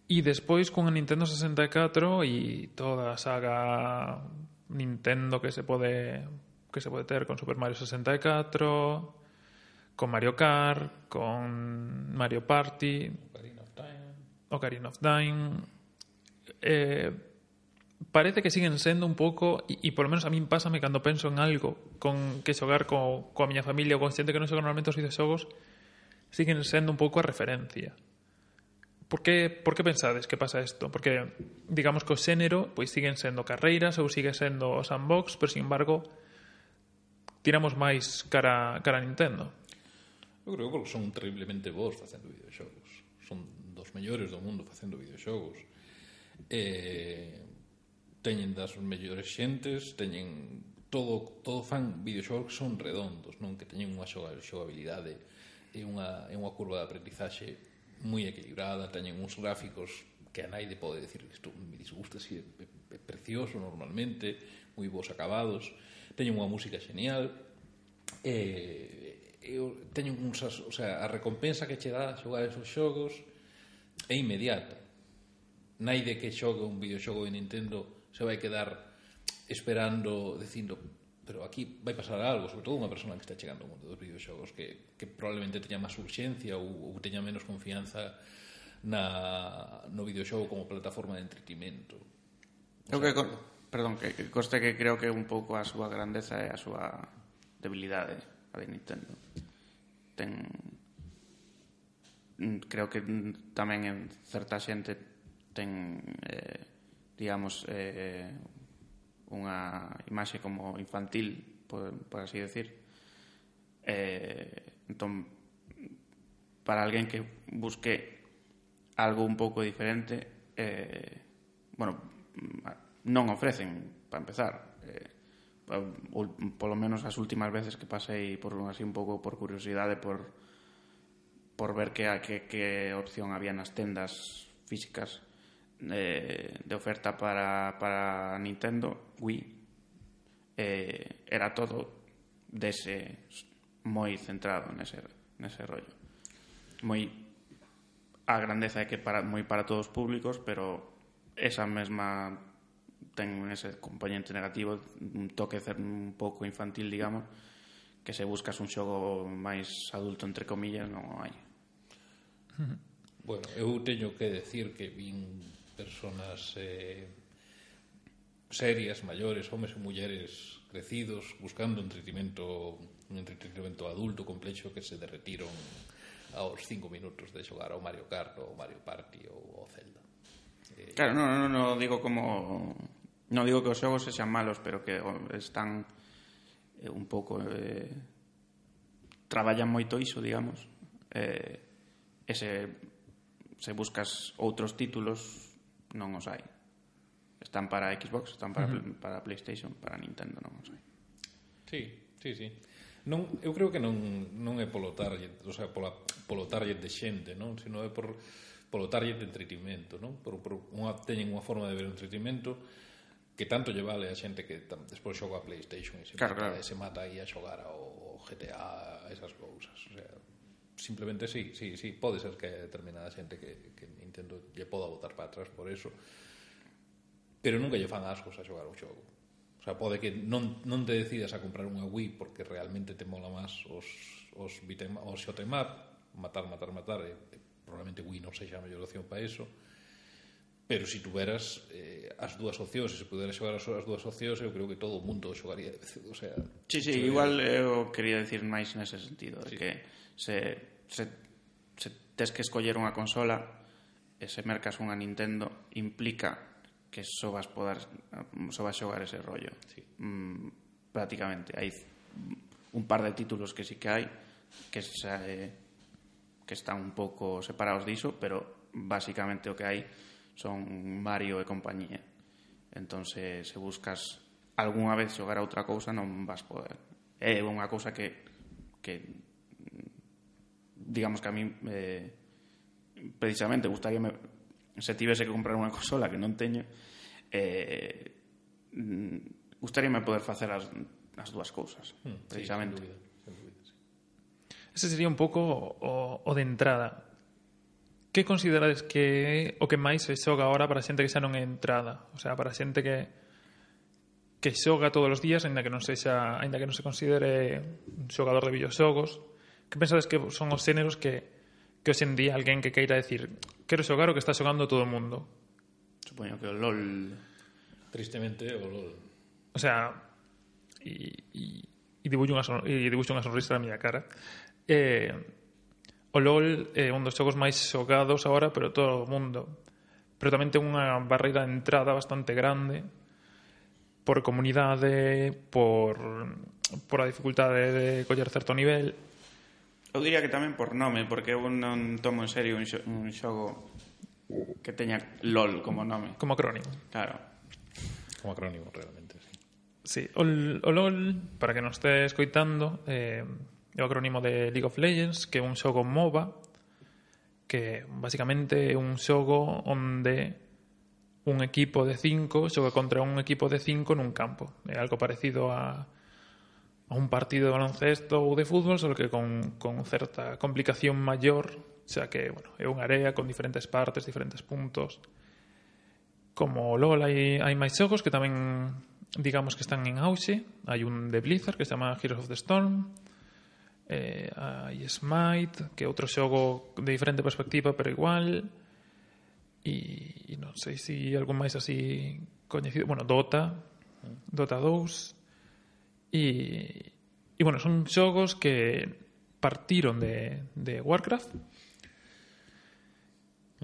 e despois cunha Nintendo 64 e toda a saga Nintendo que se pode que se pode ter con Super Mario 64, con Mario Kart, con Mario Party, Ocarina of Time. Eh, parece que siguen sendo un pouco e, e polo menos a min pásame cando penso en algo con que xogar co, coa miña familia ou con xente que non xoga normalmente os videoxogos siguen sendo un pouco a referencia Por que, por que pensades que pasa isto? Porque digamos que o xénero pois siguen sendo carreiras ou sigue sendo o sandbox, pero sin embargo tiramos máis cara, cara a Nintendo. Eu creo que son terriblemente bons facendo videoxogos. Son mellores do mundo facendo videoxogos eh, teñen das mellores xentes teñen todo todo fan videoxogos que son redondos non que teñen unha xogabilidade e unha, e unha curva de aprendizaxe moi equilibrada teñen uns gráficos que a naide pode decir isto me disgusta si é, é, é precioso normalmente moi bons acabados teñen unha música genial e, e teñen uns, o sea, a recompensa que che dá xogar esos xogos é inmediato. Naide que xogue un videoxogo de Nintendo se vai quedar esperando, dicindo, pero aquí vai pasar algo, sobre todo unha persona que está chegando ao mundo dos videoxogos que, que probablemente teña máis urxencia ou, ou teña menos confianza na, no videoxogo como plataforma de entretimento. O sea, que, co perdón, que, que coste que creo que un pouco a súa grandeza e a súa debilidade a de Nintendo. Ten Mm, creo que mm, tamén en certa xente ten eh, digamos eh, unha imaxe como infantil por, por así decir. Eh, entón para alguén que busque algo un pouco diferente eh, bueno mm, non ofrecen para empezar. Eh, ou polo menos as últimas veces que pasei por así un pouco por curiosidade por por ver que, que, que opción había nas tendas físicas eh, de oferta para, para Nintendo Wii eh, era todo dese moi centrado nese, nese rollo. Moi a grandeza é que para, moi para todos os públicos pero esa mesma ten ese componente negativo un toque un pouco infantil digamos que se buscas un xogo máis adulto entre comillas non hai Bueno, eu teño que decir que vin personas eh, serias, maiores, homes e mulleres crecidos, buscando un entretenimento, un entretenimento adulto complexo que se derretiron aos cinco minutos de xogar ao Mario Kart ou Mario Party ou ao Zelda. Eh, claro, non, non, non digo como... Non digo que os xogos sexan malos, pero que están eh, un pouco... Eh, traballan moito iso, digamos. Eh, E se, se buscas outros títulos, non os hai. Están para Xbox, están para, uh -huh. para Playstation, para Nintendo, non os hai. Sí, sí, sí. Non, eu creo que non, non é polo target, o sea, pola, polo target de xente, non? Sino é por, polo target de entretenimento, non? Por, por unha, teñen unha forma de ver o entretenimento que tanto lle vale a xente que tam, despois xoga a Playstation e se, claro, mata, claro. se mata aí a xogar ao GTA, esas cousas. O sea, simplemente sí, sí, sí, pode ser que hai determinada xente que, que Nintendo lle poda botar para atrás por eso pero nunca lle fan ascos a xogar o xogo o sea, pode que non, non te decidas a comprar unha Wii porque realmente te mola máis os, os, bitema, os xotemap matar, matar, matar e, e probablemente Wii non sexa a mellor opción para eso pero se si tuveras eh, as dúas opcións, e se puderas xogar as, as dúas opcións, eu creo que todo o mundo xogaría, o sea, Sí, sí, xogaría... igual eh, eu quería decir máis nese sentido, sí. que se se, se tes que escoller unha consola e se mercas unha Nintendo implica que só vas poder só vas xogar ese rollo. Sí. mm, prácticamente. Hai un par de títulos que sí que hai que xa, eh, que están un pouco separados diso pero basicamente o que hai son Mario e compañía. Entonces se buscas algunha vez xogar a outra cousa non vas poder. É unha cousa que que digamos que a mí eh, precisamente gustaría me, se tivese que comprar unha consola que non teño eh, mm, gustaríame poder facer as, as dúas cousas mm, precisamente sin dúbida, sin dúbida, sí. ese sería un pouco o, o de entrada. Que considerades que o que máis se xoga agora para xente que xa non é entrada? O sea, para xente que que xoga todos os días, aínda que non sexa, aínda que non se considere un xogador de videoxogos, que pensades que son os xéneros que, que hoxe en día alguén que queira decir quero xogar o que está xogando todo o mundo? Supoño que o LOL... Tristemente, o LOL. O sea, e, e, e dibuixo unha, son, e dibuixo unha sonrisa na miña cara. Eh, o LOL eh, é un dos xogos máis xogados agora, pero todo o mundo. Pero tamén ten unha barreira de entrada bastante grande por comunidade, por, por a dificultade de coller certo nivel Eu diría que tamén por nome, porque eu non tomo en serio un, xo, un xogo que teña LOL como nome. Como acrónimo. Claro. Como acrónimo, realmente, sí. Sí, o, o LOL, para que non este escoitando, eh, é o acrónimo de League of Legends, que é un xogo MOBA, que basicamente é un xogo onde un equipo de cinco xoga contra un equipo de cinco nun campo. É algo parecido a un partido de baloncesto ou de fútbol, só que con, con certa complicación maior, xa que bueno, é unha área con diferentes partes, diferentes puntos. Como LOL hai, hai máis xogos que tamén digamos que están en auxe. Hai un de Blizzard que se chama Heroes of the Storm, eh, hai Smite, que é outro xogo de diferente perspectiva, pero igual. E, e non sei se si algún máis así coñecido, bueno, Dota, Dota 2, E, e bueno, son xogos que partiron de, de Warcraft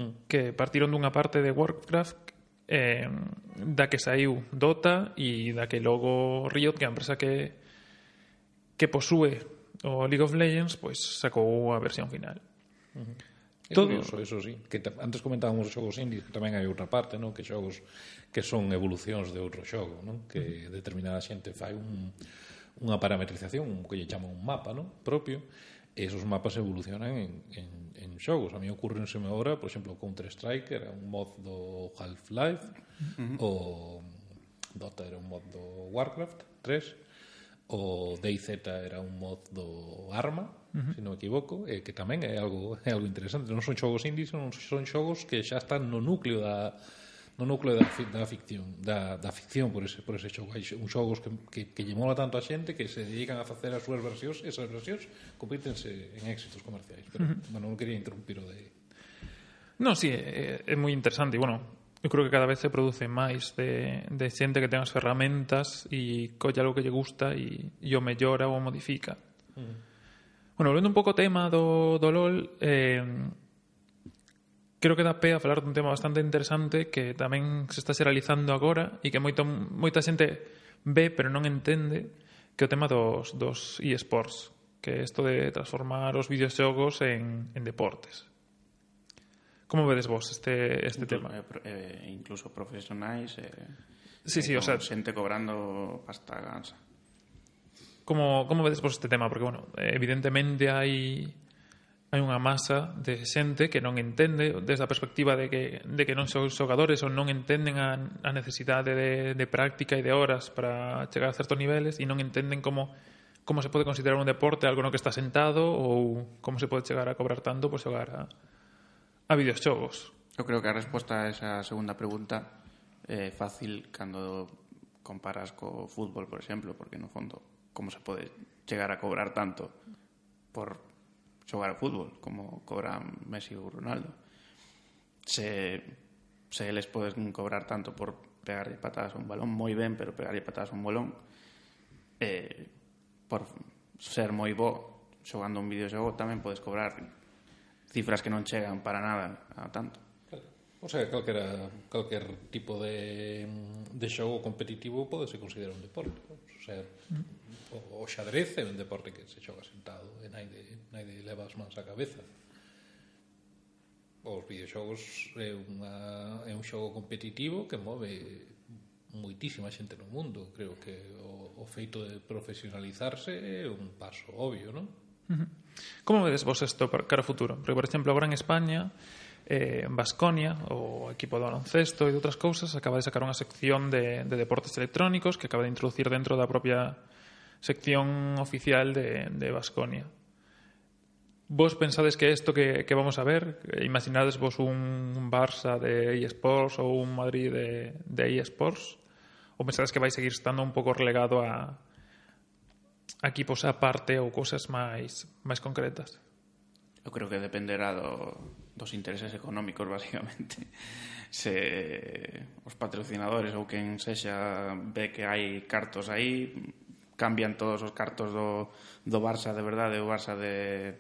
mm. que partiron dunha parte de Warcraft eh, da que saiu Dota e da que logo Riot, que é a empresa que que posúe o League of Legends, pois sacou a versión final. Uh -huh. É todo... curioso, eso sí. Que antes comentábamos os xogos indies, que tamén hai outra parte, non? Que xogos que son evolucións de outro xogo, non? Que determinada xente fai un, unha parametrización, un que lle chama un mapa, non? Propio, e esos mapas evolucionan en, en, en xogos. A mí ocurrenseme agora, por exemplo, Counter-Strike era un mod do Half-Life, uh -huh. o Dota era un mod do Warcraft 3, o DayZ era un mod do Arma, uh -huh. se non me equivoco, e que tamén é algo é algo interesante, non son xogos indies, non son xogos que xa están no núcleo da no núcleo da, da ficción, da, da ficción por ese, por ese xogo. Hai un xogos que, que, que lle mola tanto a xente que se dedican a facer as súas versións, esas versións compítense en éxitos comerciais. Pero, uh -huh. bueno, non quería interrumpir o de... Non, sí, é, é moi interesante. E, bueno, eu creo que cada vez se produce máis de, de xente que ten as ferramentas e colle algo que lle gusta e, e o mellora ou o modifica. Mm. Bueno, volvendo un pouco ao tema do, do LOL, eh, creo que dá pé a falar dun tema bastante interesante que tamén se está xeralizando agora e que moito, moita xente ve pero non entende que o tema dos, dos eSports, que é isto de transformar os videoxogos en, en deportes. Como vedes vos este, este incluso, tema? Eh, eh incluso profesionais... Eh, sí, sí, eh, o sea... Xente cobrando pasta gansa como, como vedes vos este tema? Porque, bueno, evidentemente hai hai unha masa de xente que non entende desde a perspectiva de que, de que non son xogadores ou non entenden a, a necesidade de, de práctica e de horas para chegar a certos niveles e non entenden como como se pode considerar un deporte algo no que está sentado ou como se pode chegar a cobrar tanto por xogar a, a videoxogos. Eu creo que a resposta a esa segunda pregunta é fácil cando comparas co fútbol, por exemplo, porque no fondo como se pode chegar a cobrar tanto por xogar ao fútbol como cobran Messi ou Ronaldo. Se, se eles poden cobrar tanto por pegarlle patadas a un balón moi ben, pero pegarlle patadas a un balón eh, por ser moi bo xogando un videoxogo tamén podes cobrar cifras que non chegan para nada a tanto. O sea, calquera, calquer tipo de, de xogo competitivo pode se considerar un deporte ser o, o xadrez é un deporte que se xoga sentado e naide, naide leva as mans á cabeza os videoxogos é, unha, é un xogo competitivo que move moitísima xente no mundo creo que o, o feito de profesionalizarse é un paso obvio non? Como vedes vos isto para o futuro? Porque, por exemplo, agora en España eh, Basconia, o equipo do baloncesto e de outras cousas, acaba de sacar unha sección de, de deportes electrónicos que acaba de introducir dentro da propia sección oficial de, de Basconia. Vos pensades que isto que, que vamos a ver, imaginades vos un Barça de eSports ou un Madrid de, de eSports, ou pensades que vai seguir estando un pouco relegado a, a equipos aparte ou cousas máis máis concretas? Eu creo que dependerá do, dos intereses económicos, basicamente. Se os patrocinadores ou quen sexa ve que hai cartos aí, cambian todos os cartos do, do Barça de verdade o Barça de,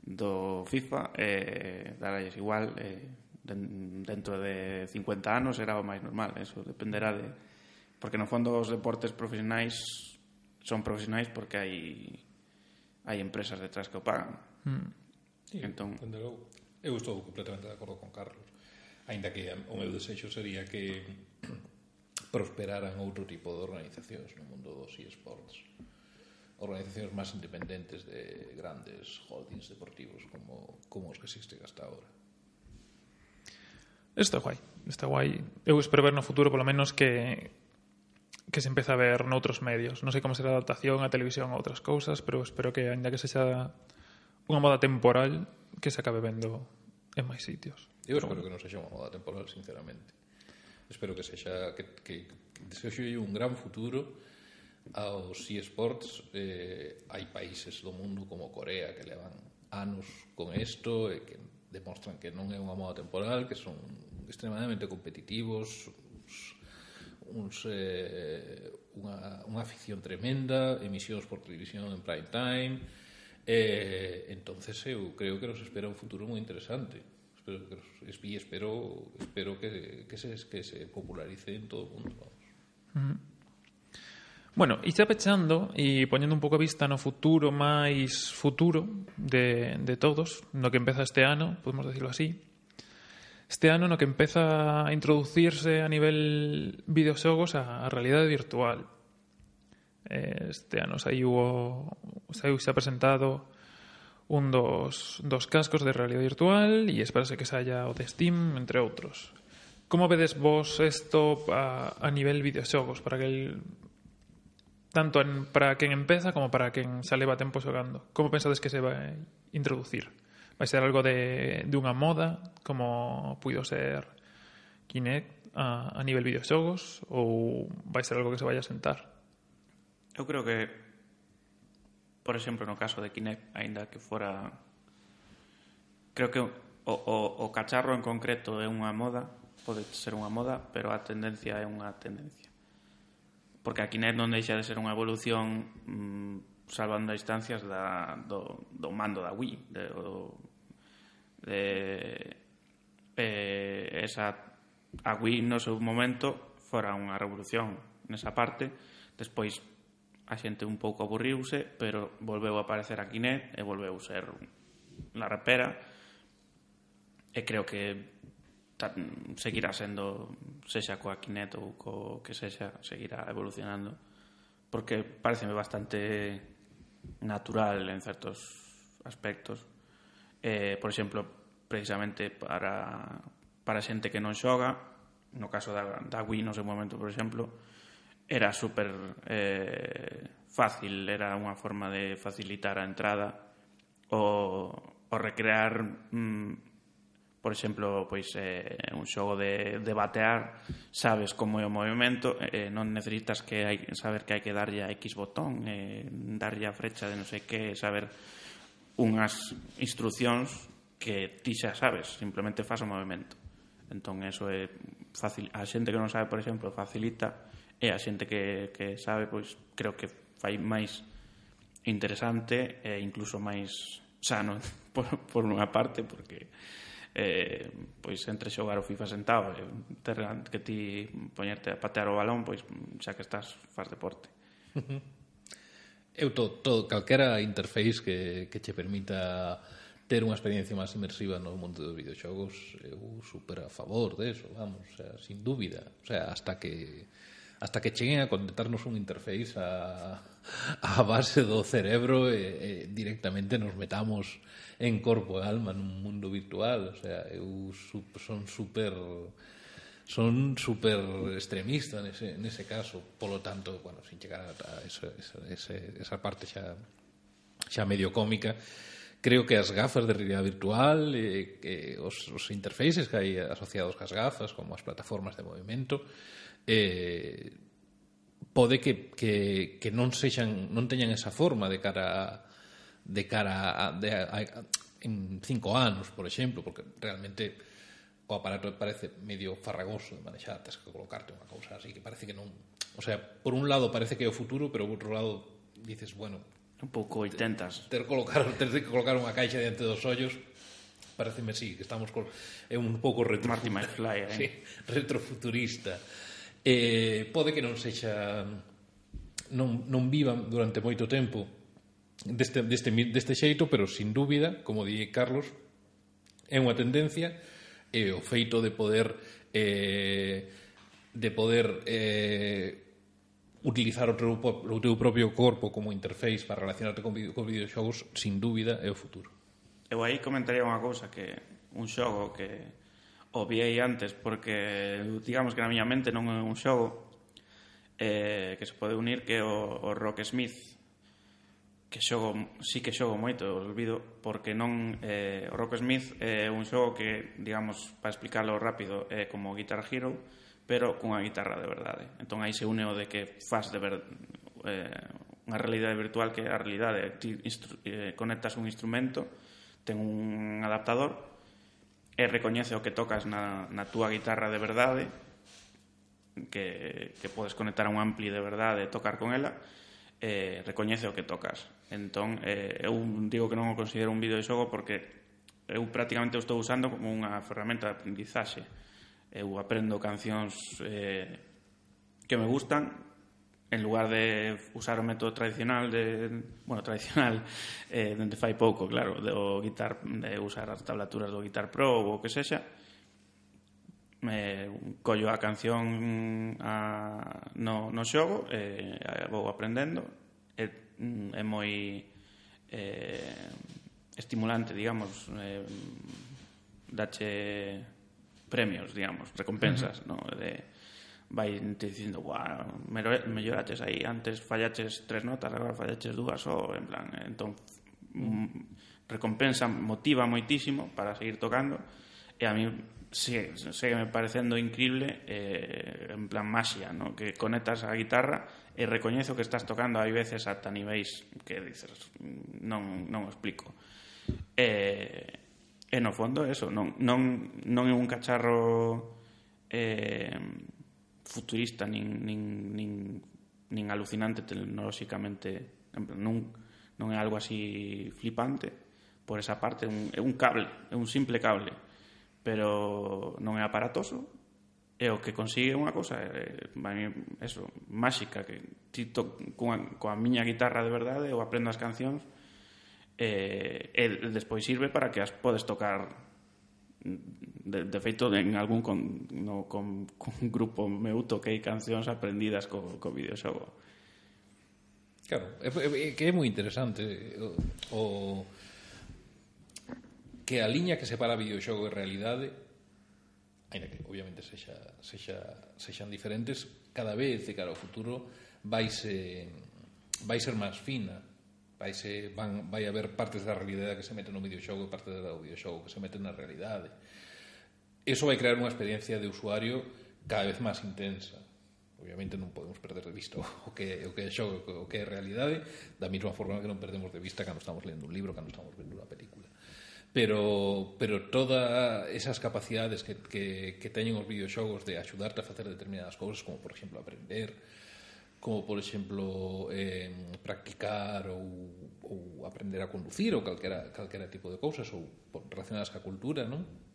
do FIFA, eh, daralles igual, eh, dentro de 50 anos será o máis normal, eso dependerá de... Porque no fondo os deportes profesionais son profesionais porque hai hai empresas detrás que o pagan. Mm. Sí, entón, logo, eu estou completamente de acordo con Carlos. Ainda que eh, o meu desexo sería que prosperaran outro tipo de organizacións no mundo dos eSports. Organizacións máis independentes de grandes holdings deportivos como, como os que existen hasta ahora. Está guai, está guai. Eu espero ver no futuro polo menos que que se empeza a ver noutros medios. Non sei como será a adaptación a televisión a outras cousas, pero espero que, ainda que sexa xa unha moda temporal que se acabe vendo en máis sitios. Eu espero que non sexa unha moda temporal, sinceramente. Espero que sexa que, que, que desexo un gran futuro aos eSports eh, hai países do mundo como Corea que levan anos con isto e eh, que demostran que non é unha moda temporal, que son extremadamente competitivos, uns, uns, eh, unha, unha afición tremenda, emisións por televisión en prime time, Eh, entonces eu creo que nos espera un futuro moi interesante. Espero que nos, e espero, espero que, que, se, que se popularice en todo o mundo. Vamos. Bueno, e xa pechando e poñendo un pouco a vista no futuro máis futuro de, de todos, no que empeza este ano, podemos decirlo así, este ano no que empeza a introducirse a nivel videoxogos a, a realidade virtual. Este ano saiu o, saiu xa presentado un dos, dos cascos de realidade virtual e espérase que saia o de Steam, entre outros. Como vedes vos isto a, a nivel videoxogos para que el, tanto en, para quen empeza como para quen xa leva tempo xogando? Como pensades que se vai introducir? Vai ser algo de, de unha moda como puido ser Kinect a, a nivel videoxogos ou vai ser algo que se vai a sentar? Eu creo que, por exemplo, no caso de Kinect, aínda que fora... Creo que o, o, o cacharro en concreto é unha moda, pode ser unha moda, pero a tendencia é unha tendencia. Porque a Kinect non deixa de ser unha evolución mmm, salvando distancias da, do, do mando da Wii, de, o, de eh, esa a Wii no seu momento fora unha revolución nesa parte, despois a xente un pouco aburriuse, pero volveu a aparecer a Kinect e volveu ser la rapera. E creo que seguirá sendo sexa coa Kinect ou co que sexa, seguirá evolucionando porque pareceme bastante natural en certos aspectos. Eh, por exemplo precisamente para para xente que non xoga no caso da, da Wii no seu momento por exemplo era super eh, fácil, era unha forma de facilitar a entrada o, o recrear mm, por exemplo, pois eh, un xogo de, de batear, sabes como é o movimento, eh, non necesitas que hai, saber que hai que darlle a X botón, eh, darlle a frecha de non sei que, saber unhas instruccións que ti xa sabes, simplemente fas o movimento. Entón, eso é fácil. A xente que non sabe, por exemplo, facilita e a xente que, que sabe pois creo que fai máis interesante e incluso máis sano por, por unha parte porque eh, pois entre xogar o FIFA sentado e ter que ti poñerte a patear o balón pois xa que estás faz deporte. Eu todo, todo calquera interface que, que che permita ter unha experiencia máis inmersiva no mundo dos videoxogos eu super a favor de eso, vamos, o sea, sin dúbida. O sea, hasta que hasta que cheguen a conectarnos un interface a, a base do cerebro e, e directamente nos metamos en corpo e alma nun mundo virtual, o sea, eu son super son super extremista nese, nese caso, polo tanto, bueno, sin chegar a esa, esa, esa parte xa xa medio cómica, creo que as gafas de realidade virtual e, que os, os interfaces que hai asociados cas gafas, como as plataformas de movimento, eh, pode que, que, que non sexan non teñan esa forma de cara a, de cara a, de, a, a, en cinco anos, por exemplo, porque realmente o aparato parece medio farragoso de manexar, tens que colocarte unha cousa así que parece que non, o sea, por un lado parece que é o futuro, pero por outro lado dices, bueno, un pouco 80 Ter colocar, ter que colocar unha caixa diante dos ollos pareceme sí, que estamos con é un pouco retro. Marty McFly, eh? sí, retrofuturista eh, pode que non sexa non, non vivan durante moito tempo deste, deste, deste xeito, pero sin dúbida, como di Carlos, é unha tendencia e eh, o feito de poder eh, de poder eh, utilizar o teu, o teu propio corpo como interface para relacionarte con, video, con videoxogos sin dúbida é o futuro. Eu aí comentaría unha cousa que un xogo que obviei antes porque digamos que na miña mente non é un xogo eh, que se pode unir que o, o Rock Smith que xogo, sí que xogo moito, olvido, porque non eh, o Rock Smith é eh, un xogo que, digamos, para explicarlo rápido, é eh, como Guitar Hero, pero cunha guitarra de verdade. Entón aí se une o de que faz de ver, eh, unha realidade virtual que é a realidade, ti eh, conectas un instrumento, ten un adaptador Eh, e recoñece o que tocas na, na túa guitarra de verdade que, que podes conectar a un ampli de verdade e tocar con ela eh, recoñece o que tocas. Entón eh, eu digo que non o considero un videoxogo porque eu prácticamente o estou usando como unha ferramenta de aprendizaxe. Eu aprendo cancións eh, que me gustan en lugar de usar o método tradicional de bueno, tradicional eh, dende fai pouco, claro, do guitar de usar as tablaturas do Guitar Pro ou o que sexa me collo a canción mm, a, no, no xogo e eh, vou aprendendo é, mm, é moi eh, estimulante, digamos eh, dache premios, digamos, recompensas, uh -huh. no? de vai te dicindo, "Buah, melloraches aí, antes fallaches tres notas, agora fallaches dúas", ou en plan, entón mm, recompensa, motiva moitísimo para seguir tocando e a mí sigue, sigue me parecendo increíble eh, en plan maxia, ¿no? que conectas a guitarra e recoñezo que estás tocando hai veces ata niveis que dices non, non o explico eh, e no fondo eso non, non, non é un cacharro eh, futurista nin, nin, nin, nin alucinante tecnolóxicamente. Non, non é algo así flipante por esa parte un, é un cable é un simple cable pero non é aparatoso e o que consigue unha cosa é, eh, a eso, máxica que ti to, coa, coa miña guitarra de verdade ou aprendo as cancións eh, e, e despois sirve para que as podes tocar De, de feito, en algún con, no, con, con grupo meu toquei cancións aprendidas co, co videoxogo. Claro, é, é, que é moi interesante o, o que a liña que separa videoxogo e realidade ainda que obviamente sexa, sexa, sexan diferentes, cada vez de cara ao futuro vai se vai ser máis fina vai, se, van, vai haber partes da realidade que se meten no videoxogo e partes do videoxogo que se meten na realidade eso vai crear unha experiencia de usuario cada vez máis intensa obviamente non podemos perder de vista o que, o que é xogo, o que é realidade da mesma forma que non perdemos de vista cando estamos lendo un libro, cando estamos vendo unha película pero, pero todas esas capacidades que, que, que teñen os videoxogos de axudarte a facer determinadas cousas como por exemplo aprender como por exemplo eh, practicar ou, ou aprender a conducir ou calquera, calquera tipo de cousas ou relacionadas ca cultura non?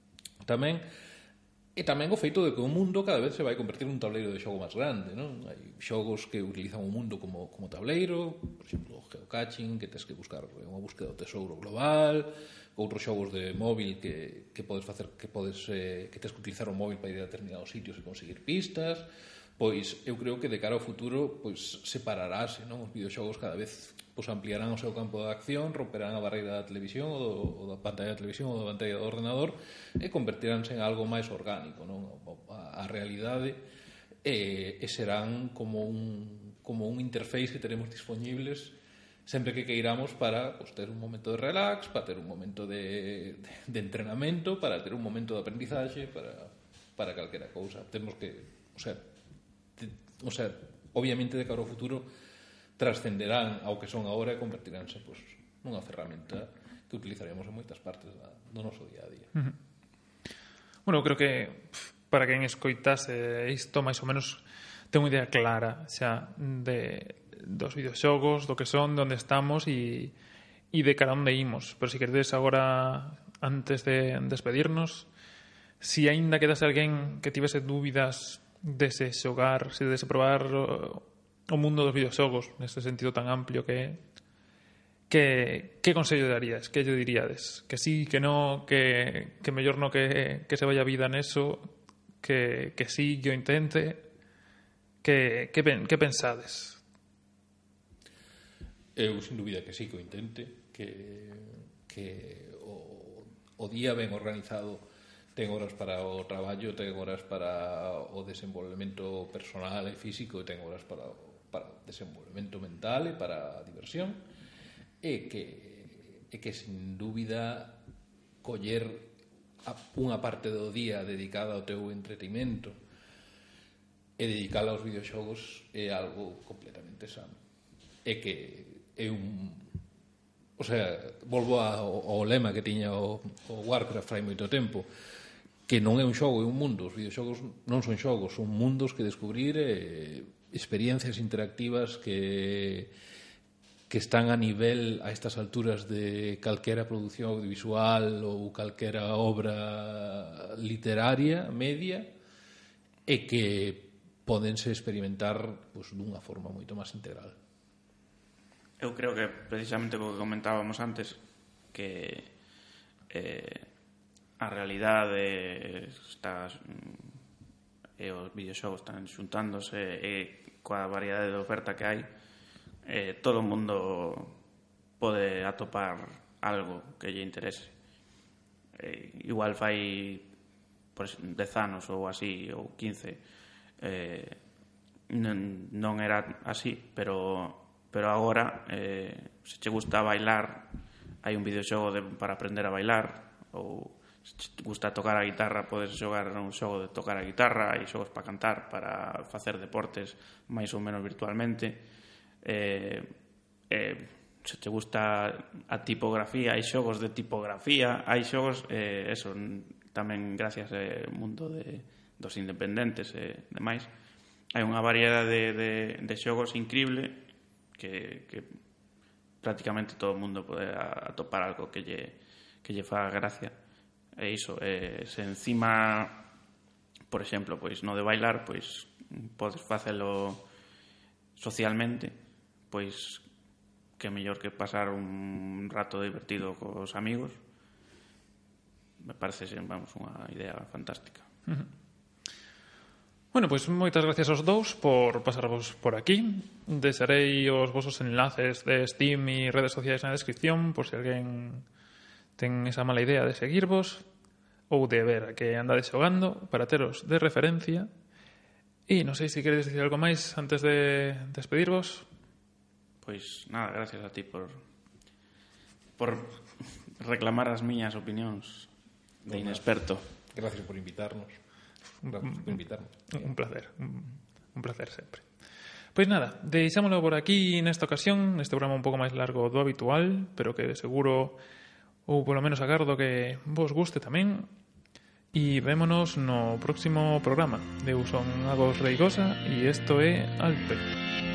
Tamén E tamén o feito de que o mundo cada vez se vai convertir nun tableiro de xogo máis grande, non? Hai xogos que utilizan o mundo como, como tableiro, por exemplo, o geocaching, que tens que buscar unha búsqueda do tesouro global, outros xogos de móvil que, que podes facer, que podes eh, que tens que utilizar o móvil para ir a determinados sitios e conseguir pistas, pois eu creo que de cara ao futuro pois separarase, non? Os videoxogos cada vez pois ampliarán o seu campo de acción, romperán a barreira da televisión ou, do, ou da pantalla da televisión ou da pantalla do ordenador e convertiránse en algo máis orgánico, non? A, a realidade e, e serán como un, como un interface que teremos disponibles sempre que queiramos para pues, ter un momento de relax, para ter un momento de, de, de entrenamento, para ter un momento de aprendizaxe, para, para calquera cousa. Temos que, o sea, te, o sea, obviamente de cara ao futuro trascenderán ao que son agora e convertiránse pois, nunha ferramenta que utilizaremos en moitas partes da, do noso día a día. Uh -huh. Bueno, creo que para quen escoitase isto máis ou menos ten unha idea clara xa de dos videoxogos, do que son, de onde estamos e, e de cara onde imos. Pero se queredes agora, antes de despedirnos, se si aínda quedase alguén que tivese dúbidas de se xogar, se de se probar o mundo dos videoxogos neste sentido tan amplio que que, que consello darías? Que lle diríades? Que sí, que no, que, que mellor no que, que se vaya vida neso, que, que sí, que o intente, que, que, ben, que pensades? Eu, sin dúbida, que sí que o intente, que, que o, o día ben organizado ten horas para o traballo, ten horas para o desenvolvemento personal e físico e ten horas para o para desenvolvemento mental e para a diversión e que, e que sin dúbida coller unha parte do día dedicada ao teu entretenimento e dedicala aos videoxogos é algo completamente sano e que é un o sea, volvo ao, ao lema que tiña o, o Warcraft fai moito tempo que non é un xogo, é un mundo. Os videoxogos non son xogos, son mundos que descubrir e experiencias interactivas que que están a nivel a estas alturas de calquera produción audiovisual ou calquera obra literaria media e que podense experimentar pues, dunha forma moito máis integral. Eu creo que precisamente o que comentábamos antes que eh, a realidade está mm, e os videoxogos están xuntándose e coa variedade de oferta que hai, eh, todo o mundo pode atopar algo que lle interese. Eh, igual fai por 10 anos ou así, ou 15, eh, non, non era así, pero, pero agora, eh, se che gusta bailar, hai un videoxogo de, para aprender a bailar, ou se te gusta tocar a guitarra podes xogar un xogo de tocar a guitarra hai xogos para cantar, para facer deportes máis ou menos virtualmente. Eh, eh, se te gusta a tipografía hai xogos de tipografía hai xogos, eh, eso tamén gracias ao mundo de, dos independentes e eh, demais. Hai unha variedade de, de, de xogos increíble que, que prácticamente todo o mundo pode atopar algo que lle, que lle faga gracia. É iso, eh, se encima por exemplo, pois no de bailar, pois podes facelo socialmente, pois que mellor que pasar un rato divertido cos amigos. Me parece, vamos, unha idea fantástica. Uh -huh. Bueno, pois moitas gracias aos dous por pasarvos por aquí. Deixarei os vosos enlaces de Steam e redes sociais na descripción por se si alguén ten esa mala idea de seguirvos ou de ver a que andades xogando para teros de referencia. E non sei se queredes dicir algo máis antes de despedirvos. Pois nada, gracias a ti por por reclamar as miñas opinións de inexperto. Gracias por invitarnos. Gracias por invitarnos. Un placer, un placer sempre. Pois nada, deixámoslo por aquí nesta ocasión, neste programa un pouco máis largo do habitual, pero que seguro ou polo menos agardo que vos guste tamén e vémonos no próximo programa. Eu son Agos Reigosa e isto é Alpe.